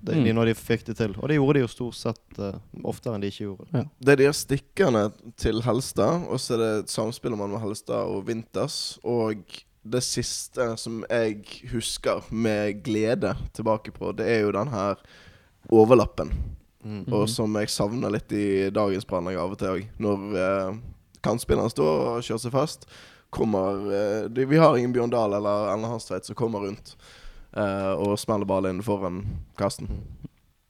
det, Mm. de når de fikk det til. Og det gjorde de jo stort sett uh, oftere enn de ikke gjorde. Det er de stikkerne til Helstad, og så er det et samspill mellom Helstad og Winters. Og det siste som jeg husker med glede tilbake på, det er jo den her overlappen. Mm. Og som jeg savner litt i dagens planlegg av og til òg. Når eh, kantspilleren står og kjører seg fast, kommer eh, de, Vi har ingen Bjørn Dahl eller Ellen Hanstveit som kommer rundt eh, og smeller ballen inn foran kassen.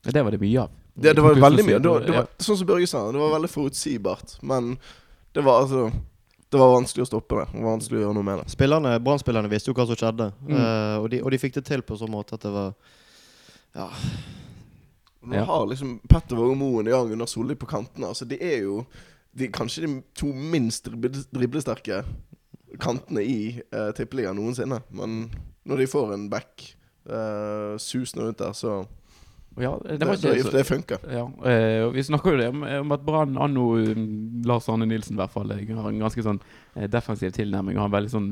Det var det mye av. Det, det var veldig mye. Det var, det Ja. var, sånn som Børge sa, det var veldig forutsigbart. Men det var altså Det var vanskelig å stoppe det. Det var vanskelig å gjøre noe med det. Spillerne, Brann-spillerne visste jo hva som skjedde, Mm. uh, og, de, og de fikk det til på sånn måte at det var Ja. Nå Ja. har liksom Petter Våge Moen og Jan Gunnar Solli på kantene. Altså De er jo de, kanskje de to minst driblesterke kantene i uh, Tippeligaen noensinne. Men når de får en back uh, susende rundt der, så Ja, det Det, det, det funker. Ja, eh, vi snakker jo det om, om at Brann anno um, Lars Arne Nilsen i hvert fall eh, har en ganske sånn eh, defensiv tilnærming. Og har en veldig sånn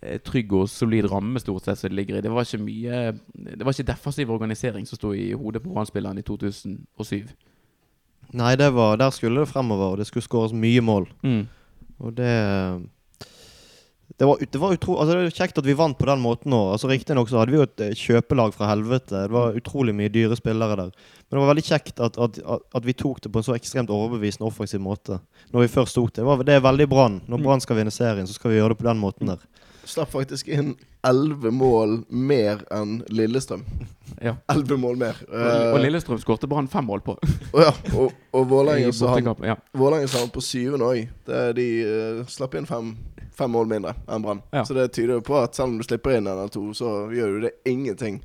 eh, trygg og solid ramme stort sett som det ligger i. Det var ikke mye Det var ikke defensiv organisering som sto i hodet på Brann-spilleren i 2007. Nei, det var, der skulle det fremover, det skulle skåres mye mål. Mm. Og det det var, det, var utro, altså det var kjekt at vi vant på den måten òg. Altså, Riktignok så hadde vi jo et eh, kjøpelag fra helvete. Det var utrolig mye dyre spillere der. Men det var veldig kjekt at, at, at, vi tok det på en så ekstremt overbevisende offensiv måte. Når vi først tok det. Det, var, det er veldig Brann. Når Mm. Brann skal vinne serien, så skal vi gjøre det på den måten der. Slapp faktisk inn elleve mål mer enn Lillestrøm. Ja. Elleve mål mer. Og, Eh, og Lillestrøm skårte Brann fem mål på. og, ja, og, og i Vålerenga så han. Ja. Sa han på syvende òg. De uh, slapp inn fem, fem mål mindre enn Brann. Ja. Så det tyder jo på at selv om du slipper inn en eller to, så gjør du det ingenting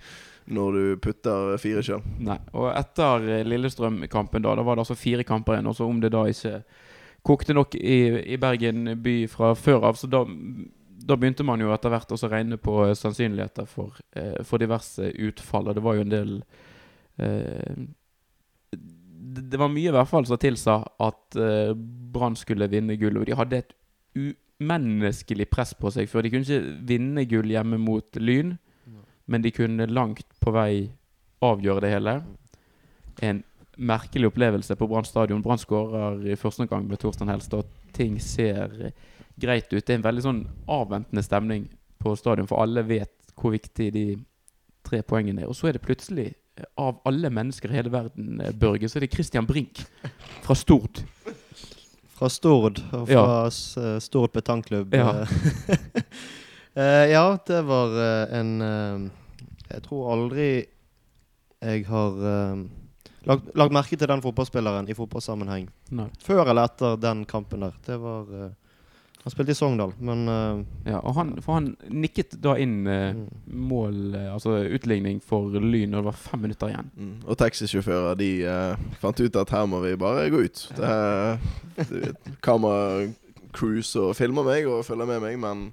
når du putter fire sjøl. Nei. Og etter Lillestrøm-kampen, da Da var det altså fire kamper igjen. Og så om det da ikke kokte nok i, i Bergen by fra før av, så da, da begynte man jo etter hvert også å regne på eh, sannsynligheter for, eh, for diverse utfall. Og det var jo en del eh, det, det var mye i hvert fall som tilsa at eh, Brann skulle vinne gull. Og de hadde et umenneskelig press på seg før. De kunne ikke vinne gull hjemme mot Lyn, men de kunne langt på vei avgjøre det hele. En merkelig opplevelse på Brann stadion. Brann skårer i første omgang med Torstein Helstad, ting ser greit ut. Det er en veldig sånn avventende stemning på stadion, for alle vet hvor viktig de tre poengene er. Og så er det plutselig, av alle mennesker i hele verden, eh, Børge, så er det Christian Brink fra Stord. Fra Stord, og fra Ja. eh, Stord betanklubb. Ja. eh. <laughs> Eh, ja, det var en Jeg tror aldri jeg har lagt, lagt merke til den fotballspilleren i fotballsammenheng. Nei. Før eller etter den kampen der. Det var Han spilte i Sogndal, men eh, Ja, og han, for han nikket da inn eh, mm. mål, eh, altså utligning for Lyn, når det var fem minutter igjen. Mm. Og taxisjåfører de fant ut at her må vi bare gå ut. Det er, det, Kameracruise og filmer meg og følger med meg, men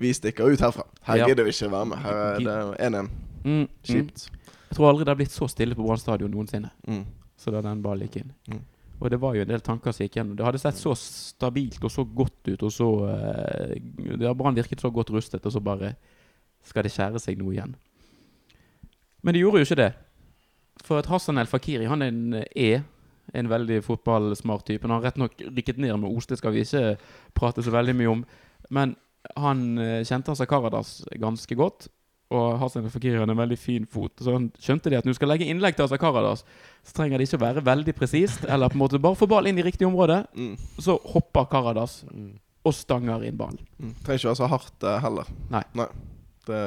vi stikker ut herfra. Her Ja. gidder vi ikke være med. Her er det 1-1. Mm, mm. Jeg tror aldri det har blitt så stille på Brann stadion noensinne. Mm. Så da den ballen gikk inn. Og det var jo en del tanker som gikk gjennom. Det hadde sett så stabilt og så godt ut, og så uh, Brann virket så godt rustet, og så bare skal det skjære seg noe igjen. Men det gjorde jo ikke det. For at Hassan El Fakiri han er en E. En veldig fotballsmart type. Han har rett nok rykket ned med Os, det skal vi ikke prate så veldig mye om. Men han eh, kjente Asa Karadas ganske godt. Og Hassan El Fakiri hadde en veldig fin fot. Så han skjønte det at når du skal legge innlegg til Asa Karadas, så trenger det ikke å være veldig presist. Eller på en måte bare få ball inn i riktig område. Mm. Så hopper Karadas Mm. og stanger inn ballen. Mm. Trenger ikke være så hardt eh, heller. Nei. Det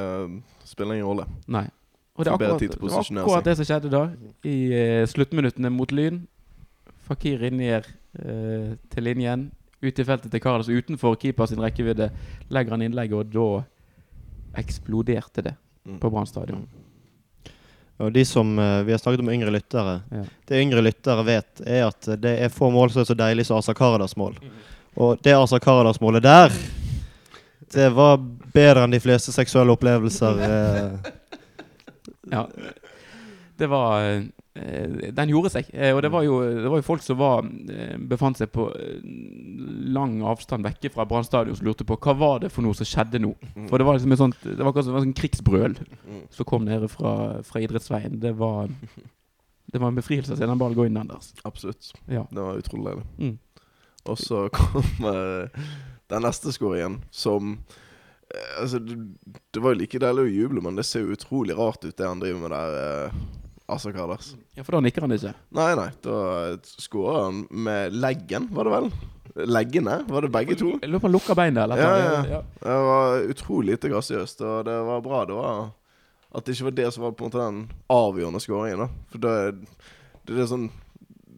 spiller ingen rolle. Nei. Og det er akkurat, det er akkurat det som skjedde da. I uh, sluttminuttene mot Lyn. Fakir ned uh, til linjen. Ut i feltet til Karadas utenfor keeper sin rekkevidde. Legger han innlegget, og da eksploderte det Mm. på Brann stadion. Og de som eh, Vi har snakket om yngre lyttere. Ja. Det yngre lyttere vet, er at det er få mål som er så deilig som Asa Karadas mål. Og det Asa Karadas-målet der, det var bedre enn de fleste seksuelle opplevelser. Eh. Ja. Det var eh, Den gjorde seg. Eh, og det var, jo, det var jo folk som var, eh, befant seg på eh, lang avstand vekke fra Brann stadion som lurte på hva var det for noe som skjedde nå. For det var liksom et sånt Det var akkurat som et krigsbrøl Mm. som kom nede fra, fra idrettsveien. Det var Det var en befrielse å se den ballen gå inn der. altså. Absolutt. Ja. Det var utrolig deilig. Mm. Og så kom eh, den neste skåringen, som eh, Altså, det, det var jo like deilig å juble, men det ser jo utrolig rart ut, det han driver med der. Asa Karders. ja, for da nikker han ikke. Nei, nei. Da skårer han med leggen, var det vel? Leggene? Var det begge to? Jeg lurer på om han lukker beinet, eller? Ja, ja. ja. Det var utrolig lite grasiøst, og det var bra det var at det ikke var det som var på en måte den avgjørende skåringen. da For det, det er sånn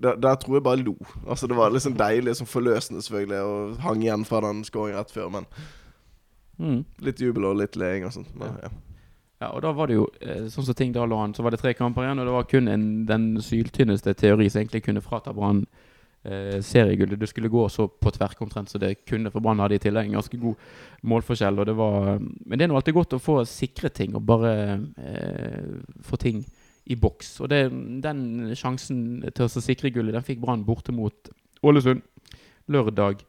der, der tror jeg bare lo. Altså Det var liksom deilig, sånn forløsende selvfølgelig, og hang igjen fra den skåringen rett før. Men Mm. litt jubel og litt leing og sånt. Men, ja. Ja, og da var det jo eh, sånn som ting da lå an, så var det tre kamper igjen, og det var kun en, den syltynneste teori som egentlig kunne frata Brann eh, seriegullet. Det skulle gå så på tverk omtrent så det kunne, for Brann hadde i tillegg en ganske god målforskjell. Og det var, men det er nå alltid godt å få sikre ting og bare eh, få ting i boks. Og det, den sjansen til å sikre gullet, den fikk Brann borte mot Ålesund lørdag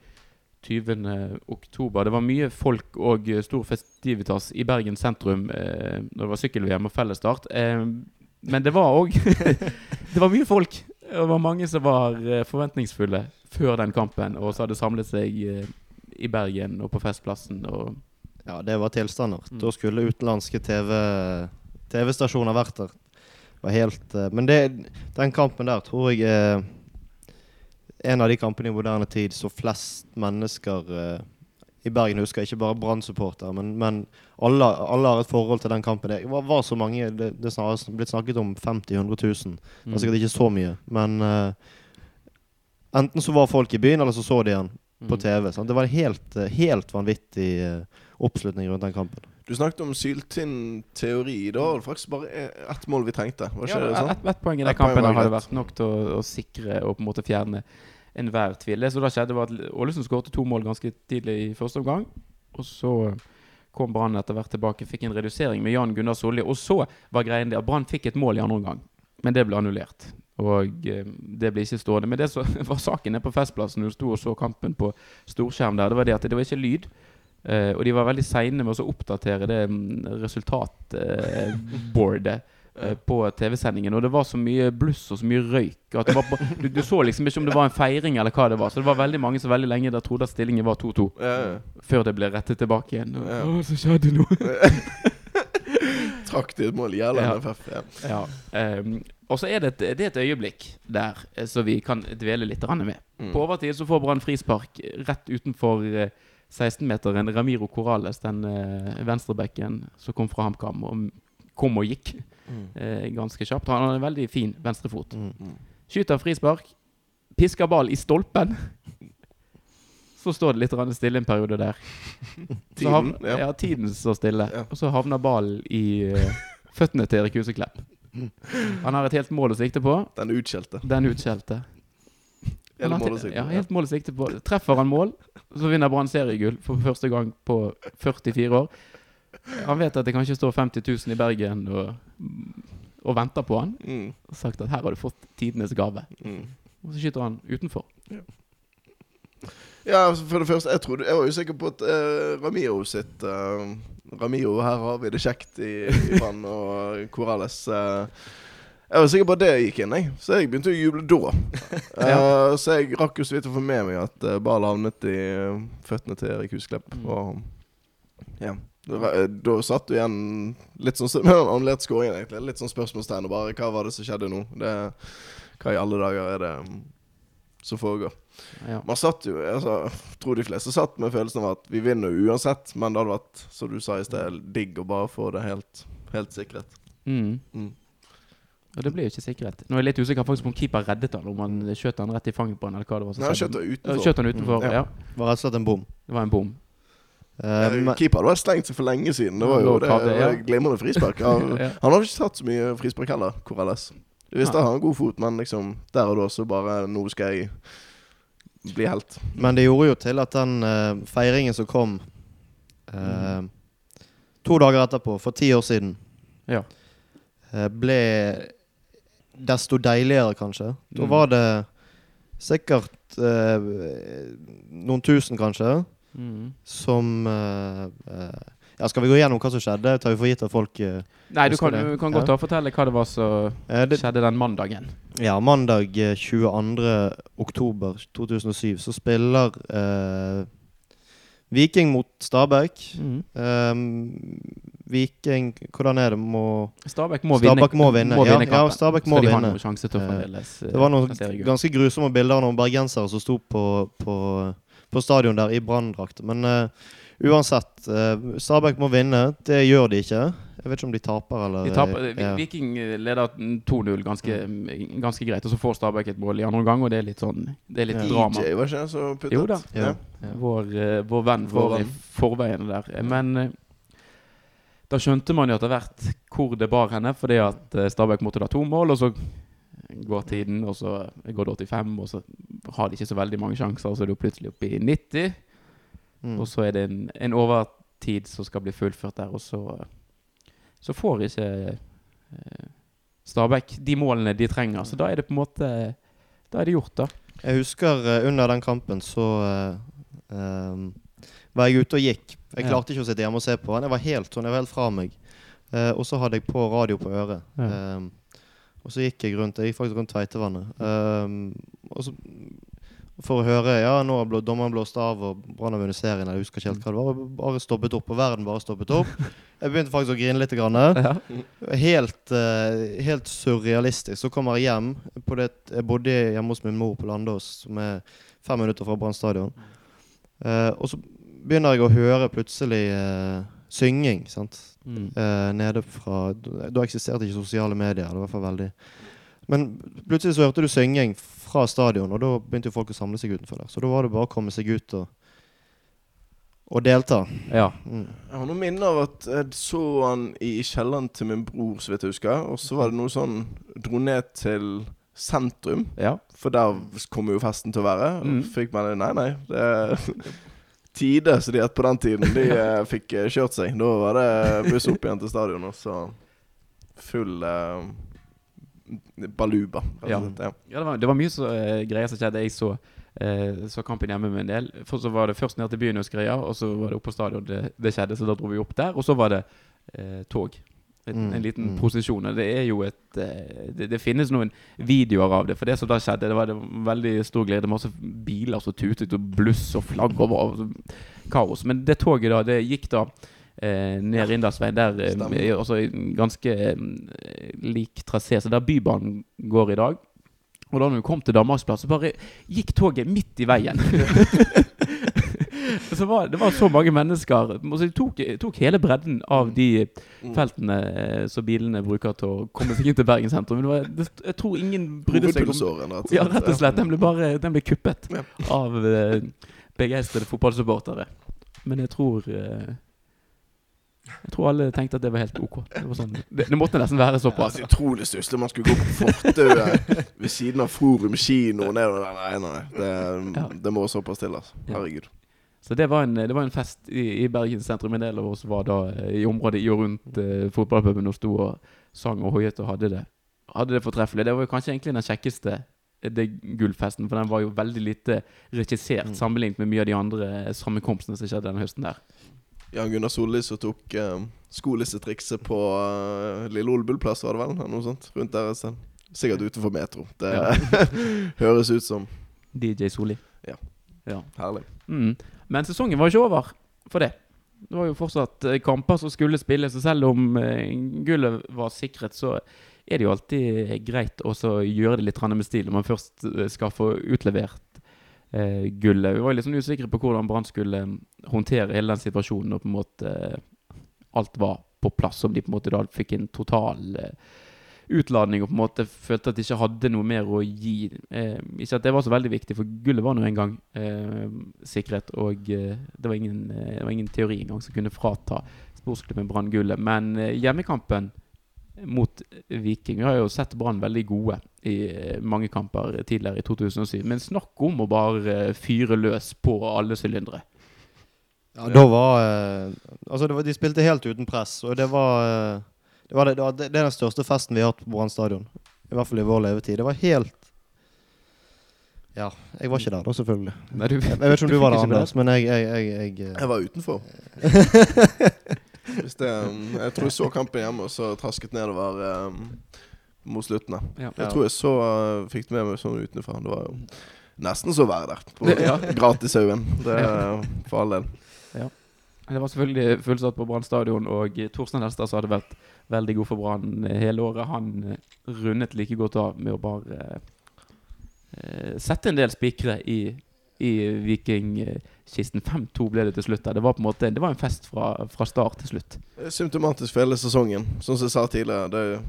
20. oktober. Det var mye folk og eh, stor festivitas i Bergen sentrum eh, når det var sykkel-VM og fellesstart. Eh, men det var òg <laughs> Det var mye folk. Det var mange som var eh, forventningsfulle før den kampen, og som hadde samlet seg eh, i Bergen og på Festplassen. Og Ja, det var tilstander. Mm. Da skulle utenlandske TV TV-stasjoner vært der. Det var helt Men det, den kampen der tror jeg en av de kampene i moderne tid så flest mennesker eh, i Bergen husker. Ikke bare Brann-supportere, men, men alle, alle har et forhold til den kampen. Det var, var så mange Det, det er blitt snakket om 50 000-100 000. Det er sikkert ikke så mye, men eh, enten så var folk i byen, eller så så de den på Mm. TV. Sant? Det var en helt, helt vanvittig eh, oppslutning rundt den kampen. Du snakket om syltynn teori. Det var faktisk bare ett mål vi trengte. Var ikke Ja, det sånn? ett et poeng i den Ett kampen hadde vært nok til å, å sikre og på en måte fjerne enhver tvil. Det som da skjedde, var at Ålesund skåret to mål ganske tidlig i første omgang. Og så kom Brann etter hvert tilbake, fikk en redusering med Jan Gunnar Solli. Og så var greien det at Brann fikk et mål i andre omgang, men det ble annullert. Og eh, det ble ikke stående. Men det som <laughs> var saken nede på Festplassen, når du sto og så kampen på storskjerm der, det var det at det var ikke lyd. Eh, og de var veldig seine med å oppdatere det resultatboardet. Uh, uh, på TV-sendingen. Og det var så mye bluss og så mye røyk at det var på, du, du så liksom ikke om det var en feiring eller hva det var. Så det var veldig mange som veldig lenge der trodde at stillingen var 2-2, Ja, ja. før det ble rettet tilbake igjen. Og, Ja. Å, så skjedde noe. <laughs> Trakk til et mål. Jævla Ja. NFF. Ja. Ja. ehm, og så er det, et, det er et øyeblikk der som så vi kan dvele litt med. Mm. På overtid så får Brann frispark rett utenfor eh, 16-meteren. Ramiro Corales, den eh, venstrebekken som kom fra HamKam, og kom og gikk Mm. eh, ganske kjapt. Han har en veldig fin venstrefot. Mm. Mm. Skyter frispark, pisker ball i stolpen. Så står det litt grann stille en periode der. Tiden, ja. ja, tiden står stille. Ja. Og så havner ballen i eh, føttene til Erik Huseklepp. Han har et helt mål å sikte på. Den utskjelte. Den utskjelte. Helt mål å sikte på. Treffer han mål, så vinner Brann seriegull for første gang på 44 år. Han vet at det kanskje står 50 000 i Bergen og, og venter på han. Mm. Og sagt at her har du fått tidenes gave. Mm. Og så skyter han utenfor. Ja, ja for det første, jeg, trodde, jeg var jo sikker på at uh, Ramiro sitt uh, Ramiro, her har vi det kjekt i, i Brann og Corales. eh, jeg var sikker på at det gikk inn, jeg. så jeg begynte å juble da. <laughs> Eh, så jeg rakk jo så vidt å få med meg at uh, ballen havnet i uh, føttene til Erik Husklepp. Mm. Og ja. Da, eh, satt du igjen litt sånn <laughs> med den annerledes skåringen, egentlig. Litt sånn spørsmålstegn. Og bare hva var det som skjedde nå? Det, hva i alle dager er det mm, som foregår? Ja. Man satt jo altså, Jeg tror de fleste satt med følelsen av at vi vinner uansett, men det hadde vært, som du sa i sted, digg å bare få det helt, helt sikret. Mm. Mm. Og det blir jo ikke sikkerhet. Nå er jeg litt usikker faktisk på om keeper reddet han, om han skjøt han rett i fanget på han, eller hva det var Nei, han skjøt han utenfor. Skjøt han utenfor, Mm, ja. ja. Det var rett og slett en bom. Det var en bom. Uh, men, Keeper hadde vært stengt seg for lenge siden. Det var jo det, det, ja. glimrende frispark. <laughs> Han, Ja. han har ikke tatt så mye frispark heller, Corrales. Jeg visste han har en god fot, men liksom der og da så bare Nå skal jeg bli helt. men det gjorde jo til at den uh, feiringen som kom eh, to dager etterpå, for ti år siden, Ja. eh, ble desto deiligere, kanskje. Da var det sikkert eh, noen tusen, kanskje, Mm. som eh, eh, Ja, skal vi gå gjennom hva som skjedde? Tar vi for gitt at folk eh, Nei, du kan, du kan godt ja. fortelle hva det var som eh, det, skjedde den mandagen. Ja, mandag eh, 22. oktober 2007 så spiller eh, Viking mot Stabæk. Mm. Um, Viking Hvordan er det? Må Stabæk må Stabæk vinne, må vinne. Må Ja, vinne ja. Stabæk må Skal de ha vinne. noen sjanse til å Eh, fremdeles Det var noen ganske grusomme bilder av noen bergensere som sto på, på, på stadion der i branndrakt. Men eh, uansett, uh, Stabæk må vinne. Det gjør de ikke. Jeg vet ikke om de taper eller De taper, eh, ja. Viking leder 2-0 ganske, ganske greit, og så får Stabæk et mål i andre omgang, og det er litt sånn Det er litt Ja. drama. DJ var ikke så puttet? Jo da. Ja. Vår, eh, vår venn var får i forveiene forveien der. Men eh, da skjønte man jo etter hvert hvor det bar henne, fordi at eh, Stabæk måtte da to mål, og så går tiden, og så går det 85, og så har de ikke så veldig mange sjanser, og så er du plutselig oppe i 90, Mm. og så er det en, en overtid som skal bli fullført der, og så, så får ikke eh, Stabæk de målene de trenger, så da er det på en måte Da er det gjort, da. Jeg husker eh, under den kampen så uh, ehm, var jeg ute og gikk. Jeg Ja. klarte ikke å sitte hjemme og se på den. Jeg var helt sånn, jeg var helt fra meg. Uh, og så hadde jeg på radio på øret. Ja. Um, og så gikk jeg rundt Jeg gikk faktisk rundt Tveitevannet. Um, og så for å høre Ja, nå har blå- dommeren blåst av, og Brann har vunnet serien. Jeg husker ikke helt hva det var. Bare stoppet opp, og verden bare stoppet opp. <laughs> Jeg begynte faktisk å grine litt. Grann. Ja. Helt, uh, helt surrealistisk. Så kommer jeg hjem. På det, jeg bodde hjemme hos min mor på Landås, som er fem minutter fra Brann stadion. Uh, og så begynner jeg å høre plutselig uh, synging. sant? Mm. Eh, nede fra Da eksisterte ikke sosiale medier. Det var i hvert fall veldig Men plutselig så hørte du synging fra stadion, og da begynte jo folk å samle seg utenfor der. Så da var det bare å komme seg ut og, og delta. ja. Mm. Jeg har noen minner av at jeg så han i kjelleren til min bror, så vidt jeg husker. Og så var det noe sånn Dro ned til sentrum, ja. for der kommer jo festen til å være. Og Mm. fikk man Nei, nei. Det <laughs> Tide, som de het på den tiden. De eh, <laughs> fikk eh, kjørt seg. Da var det buss opp igjen til stadion, og så full eh, baluba. Ja. ja. Ja, det var, det var mye så, uh, greier som skjedde. Jeg så, uh, så kampen hjemme med en del. For så var det først ned til byen hos greia, og så var det oppe på stadion det, det skjedde, så da dro vi opp der. Og så var det uh, tog. Et, Mm, En liten mm. prosesjon. Og det er jo et det, det finnes noen videoer av det. For det som da skjedde, det var det var veldig stor glede. Masse biler som tutet, og bluss og flagg over. og Kaos. Men det toget da, det gikk da eh, ned Rindalsveien. der eh, også ganske eh, lik trasé. Så der Bybanen går i dag. Og da når vi kom til Danmarksplass, så bare gikk toget midt i veien. <laughs> så var, det var så mange mennesker. Så de tok, tok hele bredden av de Mm. feltene eh, som bilene bruker til å komme seg inn til Bergen sentrum. Men det var, det, jeg tror ingen brydde seg om Ja, rett og slett. Den ble bare den ble kuppet Ja. av eh, begeistrede fotballsupportere. Men jeg tror eh, Jeg tror alle tenkte at det var helt ok. Det, var sånn, det, det måtte nesten være såpass. Ja, utrolig stusslig. Man skulle gå på fortauet ved siden av Forum kino. nedover der. nei, nei. Det, Ja. det må såpass til, altså. Herregud. Så det var en, det var en fest i, i Bergen sentrum. En del av oss var da eh, i området i og rundt eh, fotballpuben og sto og sang og hoiet og hadde det Hadde det fortreffelig. Det var jo kanskje egentlig den kjekkeste eh, det gullfesten, for den var jo veldig lite regissert Mm. sammenlignet med mye av de andre eh, sammenkomstene som skjedde denne høsten der. Jan Gunnar Solli som tok eh, skolissetrikset på eh, Lille Olbullplass, var det vel? Noe sånt. Rundt der et sted. Sikkert utenfor Metro. Det Ja. <laughs> høres ut som DJ Soli. herlig. Mm. Men sesongen var ikke over for det. Det var jo fortsatt eh, kamper som skulle spilles, og selv om eh, gullet var sikret, så er det jo alltid greit å gjøre det litt med stil når man først eh, skal få utlevert eh, gullet. Vi var liksom usikre på hvordan Brann skulle eh, håndtere hele den situasjonen, og på en måte eh, alt var på plass, om de på en måte da fikk en total eh, utladning og på en måte følte at de ikke hadde noe mer å gi. Eh, ikke at det var så veldig viktig, for gullet var nå engang eh, sikret. Og eh, det, var ingen, eh, det var ingen teori engang som kunne frata sportsklubben Brann gullet. Men hjemmekampen mot Viking Vi har jo sett Brann veldig gode i eh, mange kamper tidligere i 2007. Men snakk om å bare eh, fyre løs på alle sylindere. Ja, da var eh, Altså, det var, de spilte helt uten press, og det var det, var det, det, var, det er den største festen vi har hatt på Brann stadion. I hvert fall i vår levetid. Det var helt Ja, jeg var ikke der da, selvfølgelig. Nei, du, Jeg vet ikke om du var der, Anders, men jeg, jeg, jeg, jeg, Jeg var utenfor. <laughs> Hvis det, um, jeg tror jeg så kampen hjemme, og så trasket nedover um, mot slutten. Ja. Jeg tror jeg så uh, fikk det med meg sånn utenfra. Det var jo nesten så å være der. På <laughs> Ja. Gratishaugen. Det er for all del. Det var selvfølgelig fullsatt på Brann stadion, og Torstein Helstad som hadde vært veldig god for Brann hele året, han eh, rundet like godt av med å bare uh, sette en del spikre i, i Vikingkisten. 5-2 ble det til slutt. Det var på en måte Det var en fest fra, fra start til slutt. Er Symptomatisk for hele sesongen. Som jeg sa tidligere. Det,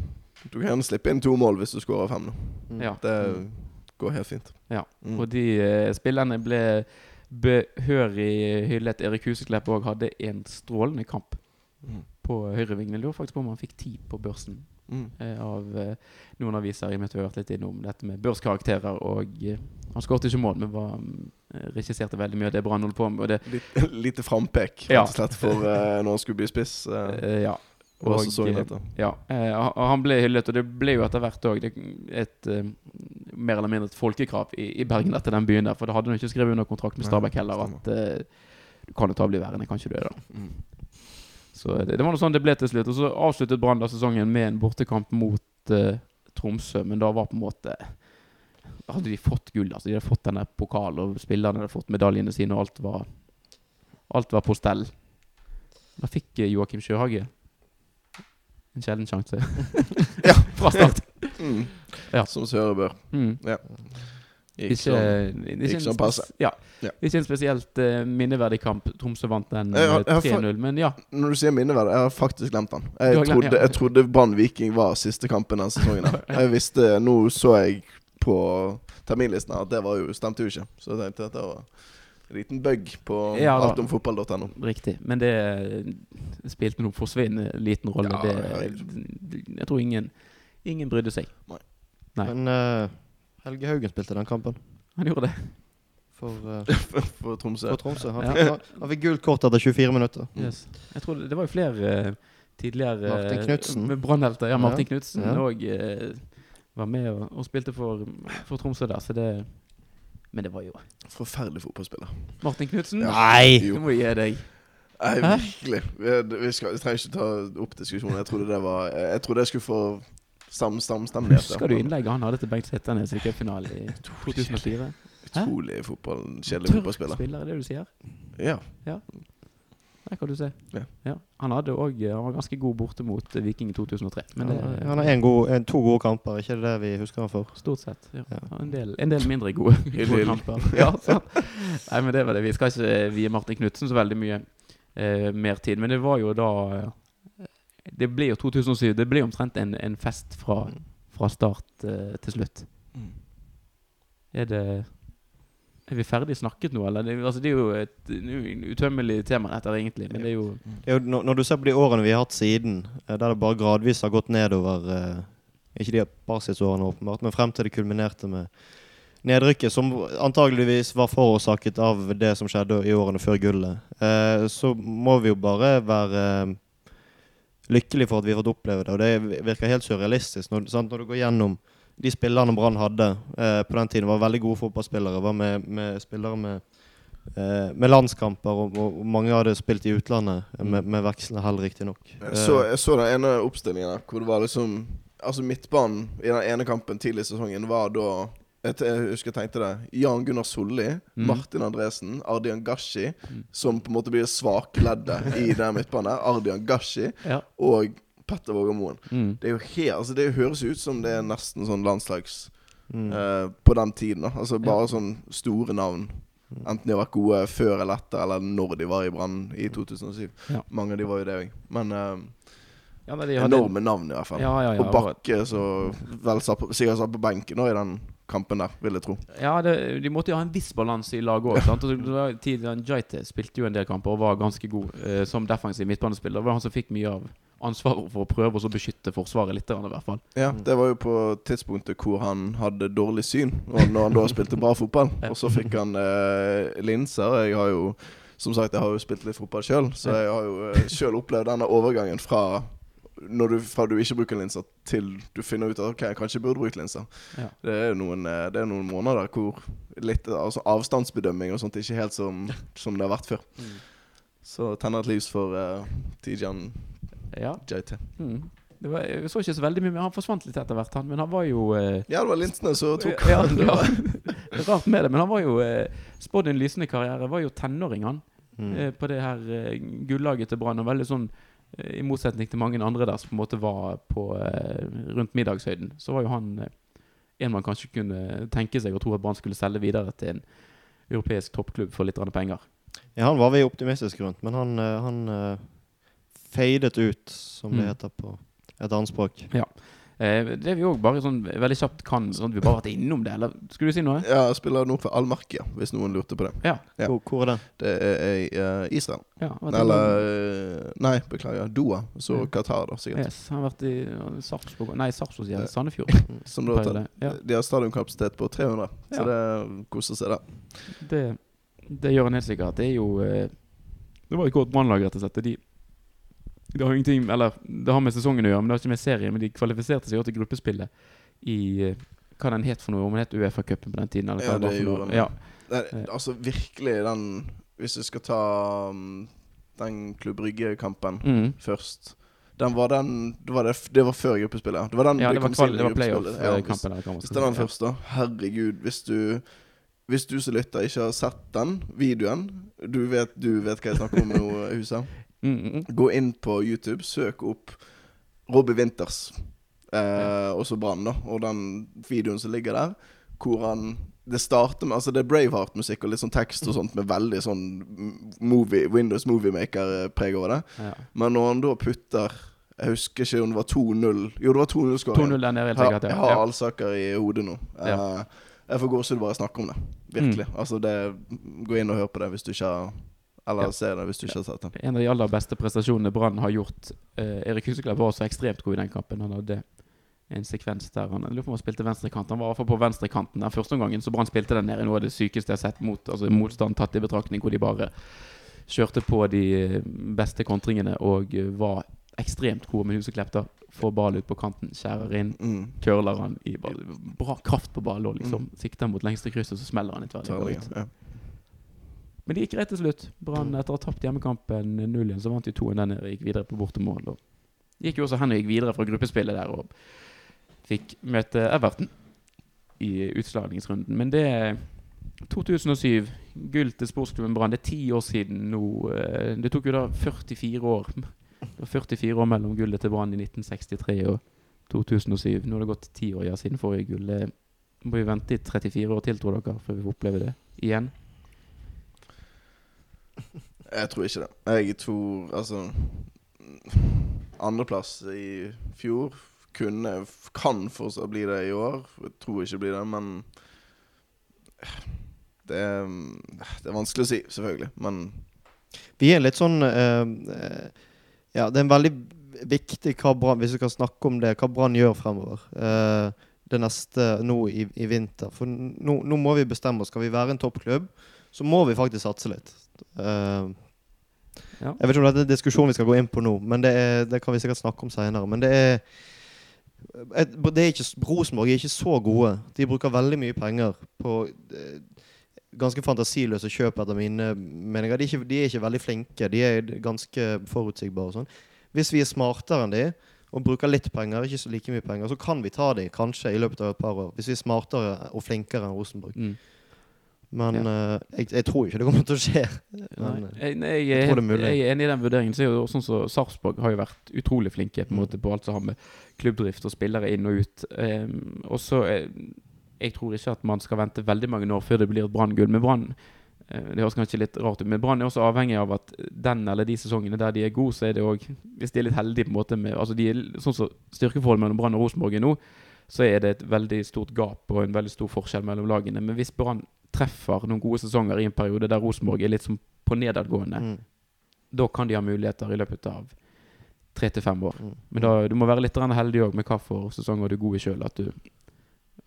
du kan gjerne slippe inn to mål hvis du skårer fem. Mm. Ja. Det går helt fint. Ja. Mm. Og de uh, spillerne ble behørig hyllet. Erik Huseklepp òg hadde en strålende kamp Mm. på høyrevingen. Jeg lurer faktisk på om han fikk ti på børsen. Mm. eh, av eh, noen aviser. I og med at vi har vært litt innom dette med børskarakterer. Og eh, han skåret ikke mål, men var, eh, regisserte veldig mye av det Brann holdt på med. Litt, <laughs> lite frampek, rett og slett, for uh, når han skulle bli spiss. Uh, eh, ja. og og, eh, ja. Eh, han- ble hyllet, og det ble jo etter hvert òg et eh, mer eller mindre et folkekrav i, i Bergen etter den byen der. For da hadde han ikke skrevet under kontrakt med Stabæk heller. At eh, du kan jo ta og bli værende, kan ikke du det? da Mm. Så det, det var noe sånn det ble til slutt. Og så avsluttet Brann da sesongen med en bortekamp mot uh, Tromsø, men da var på en måte hadde de fått gull. altså De hadde fått denne pokalen, og spillerne hadde fått medaljene sine, og alt var Alt var på stell. Da fikk eh, Joakim Sjøhage en sjelden sjanse. <laughs> Ja. Fra start. Mm. Ja. Som Søre bør. Mm. Gikk Ikke, sånn. ikke, sånn passe. Ja. Ja. Ikke en spesielt uh, minneverdig kamp. Tromsø vant den Jeg har- eh, 3-0, men ja. Når du sier minneverdig, jeg har faktisk glemt den. Jeg trodde, ja. trodde Brann Viking var siste kampen den sesongen. <laughs> Jeg visste, Nå så jeg på terminlisten at det var jo, stemte jo ikke. Så jeg tenkte at det var en liten bug på Ja, altomfotball.no. Riktig. Men det spilte noen forsvinnende liten rolle. Ja, det, jeg, jeg tror ingen, ingen brydde seg. Nei. Men uh, Helge Haugen spilte den kampen Han gjorde det. for, <laughs> uh, For Tromsø. for Tromsø. Han, Ja. han, han fikk gult kort etter 24 minutter. Mm. Yes. Jeg tror det, det var jo flere uh, tidligere Martin Knutsen. Brannhelter. Ja, Martin Ja. Knutsen Ja. Var med og, og spilte for, for Tromsø der, så det Men det var jo Forferdelig fotballspiller. Martin Knutsen. Ja. Nei! Jo. Det må gi deg. Nei, virkelig. Vi, vi, skal, vi trenger ikke ta opp diskusjonen. Jeg trodde det var Jeg trodde jeg skulle få sam, samstemmighet. Husker du innlegget han hadde til Bengt Setternes i cupfinalen i 2004? Utrolig fotball, kjedelig fotballspiller. spiller, er det du sier? Ja. Ja. Der kan du se. Ja. Han, hadde også, han var ganske god borte mot eh, Viking i 2003. Men det, Han- har en god, en, to gode kamper, ikke det vi husker han for? Stort sett. Ja. Ja. En, del, en del mindre gode, <laughs> gode kamper. <laughs> Ja. Nei, men det var det. Vi skal ikke vie Martin Knutsen så veldig mye eh, mer tid. Men det var jo da eh, Det ble jo 2007. Det ble omtrent en, en fest fra, fra start eh, til slutt. Er det Er vi ferdig snakket nå, eller? Det, altså, det er jo et, utømmelig tema, dette egentlig. Men det er jo Det er jo, når, du ser på de årene vi har hatt siden, eh, der det bare gradvis har gått nedover eh, Ikke de basisårene, åpenbart, men frem til det kulminerte med nedrykket, som antageligvis var forårsaket av det som skjedde i årene før gullet, eh, så må vi jo bare være eh, lykkelige for at vi har fått oppleve det. Og det virker helt surrealistisk når, sant? når du går gjennom de spillerne Brann hadde eh, på den tiden, var veldig gode fotballspillere. Var med, med spillere med, eh, med landskamper, og, og, mange hadde spilt i utlandet, med, med vekslende hell, riktignok. Jeg så, jeg så den ene oppstillingen der, hvor det var liksom Altså Midtbanen i den ene kampen tidlig i sesongen var da jeg, jeg husker jeg tenkte det. Jan Gunnar Solli, Mm. Martin Andresen, Ardian Gashi, Mm. som på en måte blir svakleddet i den midtbanen. Ardian Gashi Ja. og Petter Vågermoen. Mm. Det er jo helt Altså det høres ut som det er nesten sånn landslags Mm. uh, på den tiden. da Altså bare sånn store navn. Enten de har vært gode før eller etter, eller når de var i Brann i 2007. Ja. Mange av de var jo det òg. Men uh, Ja, men de hadde- enorme navn, i hvert fall. Ja, ja, ja. Og Bakke, så vel satt på, sikkert satt på benken nå i den kampen der, vil jeg tro. Ja, det, de måtte jo ha en viss balanse i laget òg. Tidian Jaite spilte jo en del kamper og var ganske god eh, som defensiv midtbanespiller. Det var han som fikk mye av ansvaret for å prøve å så beskytte Forsvaret litt, i hvert fall. Ja, Det var jo på tidspunktet hvor han hadde dårlig syn, og når han da <laughs> spilte bra fotball. Og så fikk han eh, linser. Jeg har jo som sagt, jeg har jo spilt litt fotball sjøl, så jeg har jo eh, sjøl opplevd denne overgangen fra når du, fra du ikke bruker linser, til du finner ut at ok, jeg kanskje burde brukt linser. Ja. Det er jo noen, eh, det er noen måneder hvor litt altså avstandsbedømming og sånt ikke helt som, som det har vært før. Mm. Så tenner et lys for uh, Tijan Ja. JT. Mm. Det var, jeg så ikke så veldig mye, men han forsvant litt etter hvert, han. Men han var jo eh, Ja, det var linsene som tok Ja, han. Ja, <laughs> rart med det, men han var jo eh, spådd en lysende karriere. Var jo tenåring, han. Mm. eh, på det her eh, gullaget til Brann. Og veldig sånn eh, I motsetning til mange andre der som på en måte var på eh, rundt middagshøyden, så var jo han eh, en man kanskje kunne tenke seg og tro at Brann skulle selge videre til en europeisk toppklubb for litt penger. Ja, han var vi optimistiske rundt, men han, han eh, fadet ut, som det Mm. heter på et annet språk. Eh, det vi òg bare sånn veldig kjapt kan, sånn at vi bare har vært innom det. Eller skulle du si noe? Ja, jeg spiller nord for Almarkia, hvis noen lurte på det. Ja. Ja. Hvor, hvor er det? Det er i uh, Israel. ja Eller eh, Nei, beklager. Doha. Så Ja. Qatar, da, sikkert. Yes, han har vært i uh, Sarpsborg Nei, Sarpsborg, sier. Sandefjord. <laughs> Som da. Ja. De har stadionkapasitet på 300, så Ja. det koser seg, da Det, det gjør en helt sikkert. Det er jo uh, Det var et godt brannlag, rett og slett. og De, det har ingenting Eller det har med sesongen å gjøre, men det har ikke med serien. Men de kvalifiserte seg jo til gruppespillet i eh, Hva den het for noe? Om den het Uefa-cupen på den tiden? Eller hva Ja, det det gjorde den. Ja. det altså, virkelig den Hvis vi skal ta um, den Klubb Brygge-kampen Mm. først den var den det var, det, det var før gruppespillet. Det var den ja, det var, kval, det var gruppespillet. Ja, hvis, hvis den si. Ja. første, da. Herregud, hvis du Hvis du som lytter ikke har sett den videoen Du vet, du vet hva jeg snakker om nå, Husa. <laughs> Mm, mm, mm. Gå inn på YouTube, søk opp Robbie Winters. Eh, og så Brann, da. Og den videoen som ligger der, hvor han Det starter med Altså det er Braveheart-musikk og litt sånn tekst og sånt med veldig sånn movie, Windows Moviemaker-preg over det. Ja. Men når han da putter Jeg husker ikke om det var 2-0 Jo, det var 2-0-skåring. 2-0 der helt Jeg ja. jeg har alle Alsaker i hodet nå. Ja. Eh, jeg får gåsehud bare jeg snakker om det. Virkelig. Mm. Altså det Gå inn og hør på det hvis du ikke har Eller Ja. se det hvis du ikke har sett den. En av de aller beste prestasjonene Brann har gjort. Eh, Erik Huseklepp var også ekstremt god i den kampen. Han hadde en sekvens der han lurer på om han spilte venstrekant. Han var i hvert fall på venstrekanten den første omgangen, så Brann spilte den nede. Noe av det sykeste jeg har sett mot altså motstand tatt i betraktning, hvor de bare kjørte på de eh, beste kontringene og eh, var ekstremt gode med Huseklepp. da Får ball ut på kanten, skjærer inn, Mm. curler han i ball. Bra kraft på ball og liksom Mm. sikter mot lengste krysset, så smeller han i tverrliggeren. Ja. Men det gikk greit til slutt. Brann Mm. etter å ha tapt hjemmekampen 0-1, så vant de 2-1 der nede gikk videre på bortemål. Og gikk jo også hen og gikk videre fra gruppespillet der og fikk møte Everton i utslagningsrunden. Men det 2007, gull til sportsklubben Brann. Det er ti år siden nå. eh, Det tok jo da 44 år. Det var 44 år mellom gullet til Brann i 1963 og 2007. Nå har det gått ti år ja, siden forrige gull. Må vi vente i 34 år til, tror dere, før vi får oppleve det igjen? Jeg tror ikke det. Jeg tror Altså Andreplass i fjor kunne Kan fortsatt bli det i år. Jeg tror ikke det blir det, men det er, det er vanskelig å si, selvfølgelig. Men Vi er litt sånn eh, Ja, det er en veldig viktig hva Brann Hvis vi kan snakke om det, hva Brann gjør fremover. Uh, det neste nå i, i vinter. For nå, nå må vi bestemme oss. Skal vi være en toppklubb, så må vi faktisk satse litt. Eh, Ja. Jeg vet ikke om det er en diskusjon vi skal gå inn på nå, men det, er, det kan vi sikkert snakke om seinere. Men det er et, det er ikke, Rosenborg er ikke så gode. De bruker veldig mye penger på eh, ganske fantasiløse kjøp, etter mine meninger. De er, ikke, de er ikke veldig flinke. De er ganske forutsigbare. og Sånn. Hvis vi er smartere enn de og bruker litt penger, ikke så like mye penger, så kan vi ta de kanskje i løpet av et par år. Hvis vi er smartere og flinkere enn Rosenborg. Mm. Men eh, jeg, jeg tror ikke det kommer til å skje. Men, Nei, jeg, jeg, jeg er tror det er mulig. jeg er enig i den vurderingen. Så jo sånn så Sarpsborg har jo vært utrolig flinke på, måte, på alt som har med klubbdrift og spillere inn og ut. Um, og så eh, Jeg tror ikke at man skal vente veldig mange år før det blir et Brann-gull. Men Brann Eh, Det høres kanskje litt rart ut, men Brann er også avhengig av at den eller de sesongene der de er gode, så er det òg Hvis de er litt heldige, på en måte med altså de Sånn som styrkeforholdet mellom Brann og Rosenborg er nå, så er det et veldig stort gap og en veldig stor forskjell mellom lagene. Men hvis Brann treffer noen gode sesonger i en periode der Rosenborg er litt som på nedadgående, Mm. da kan de ha muligheter i løpet av tre til fem år. Mm. Men da, du må være litt heldig òg med hva for sesonger du er god i sjøl. At, du,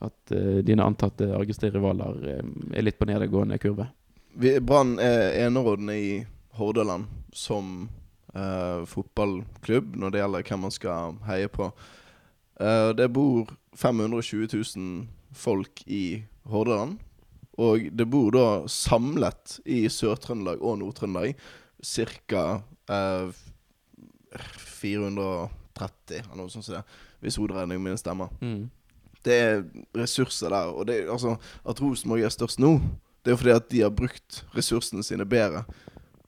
at uh, dine antatte Argeste-rivaler uh, er litt på nedadgående kurve. Brann er enerådende i Hordaland som uh, fotballklubb når det gjelder hvem man skal heie på. Eh, det bor 520 000 folk i Hordaland. Og det bor da samlet i Sør-Trøndelag og Nord-Trøndelag ca. Eh, 430, eller noe sånt som det. Hvis hoderegningen min stemmer. Mm. Det er ressurser der. Og det altså, at Rosenborg er størst nå, det er fordi at de har brukt ressursene sine bedre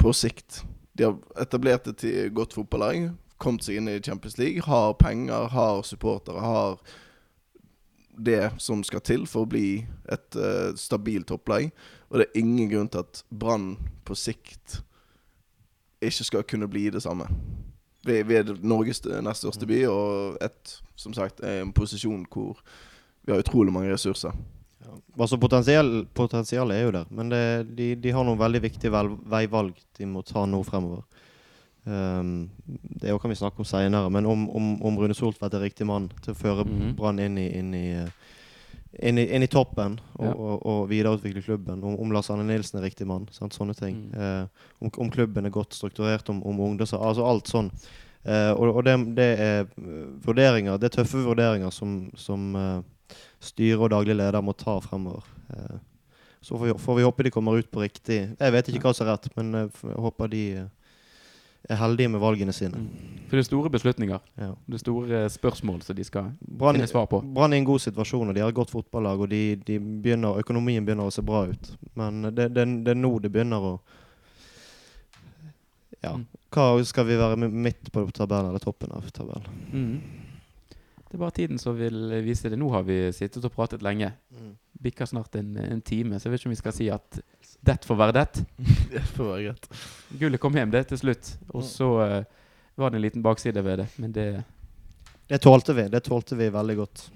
på sikt. De har etablert et til godt fotballag, kommet seg inn i Champions League, har penger, har supportere, har det som skal til for å bli et uh, stabilt topplag. Og det er ingen grunn til at Brann på sikt ikke skal kunne bli det samme. Vi, vi er Norges nest største by, og et, som sagt, er en posisjon hvor vi har utrolig mange ressurser. Ja. Altså potensial, Potensialet er jo der, men det, de, de har noen veldig viktige veivalg de må ta nå fremover. Um, det kan vi snakke om seinere, men om, om, om Rune Soltvedt er riktig mann til å føre Mhm. Brann inn, i- inn, eh, inn, inn i toppen og, Ja. og, og videreutvikle klubben. Om, om Lars Arne Nilsen er riktig mann. Sant? Sånne ting. Mm. Uh, om, om klubben er godt strukturert, om, om ungdoms... Altså alt sånn. Uh, og og det, det er vurderinger, det er tøffe vurderinger som, som uh, styre og daglig leder må ta fremover. Så får vi, får vi håpe de kommer ut på riktig Jeg vet ikke hva som er rett, men jeg håper de er heldige med valgene sine. Mm. For det er store beslutninger. Ja. Det er store spørsmål som de skal Brann finne svar på. Brann er i en god situasjon, og de har et godt fotballag. Og de, de begynner, økonomien begynner å se bra ut. Men det, det, det er nå det begynner å Ja. Mm. Hva skal vi være midt på tabellen eller toppen av tabellen? Mm. Det er bare tiden som vil vise det. Nå har vi sittet og pratet lenge. Bikker snart en, en time, så jeg vet ikke om vi skal si at det får være det. <laughs> Det får være greit. Gullet kom hjem, det, til slutt. Og så uh, var det en liten bakside ved det, men det Det tålte vi. Det tålte vi veldig godt.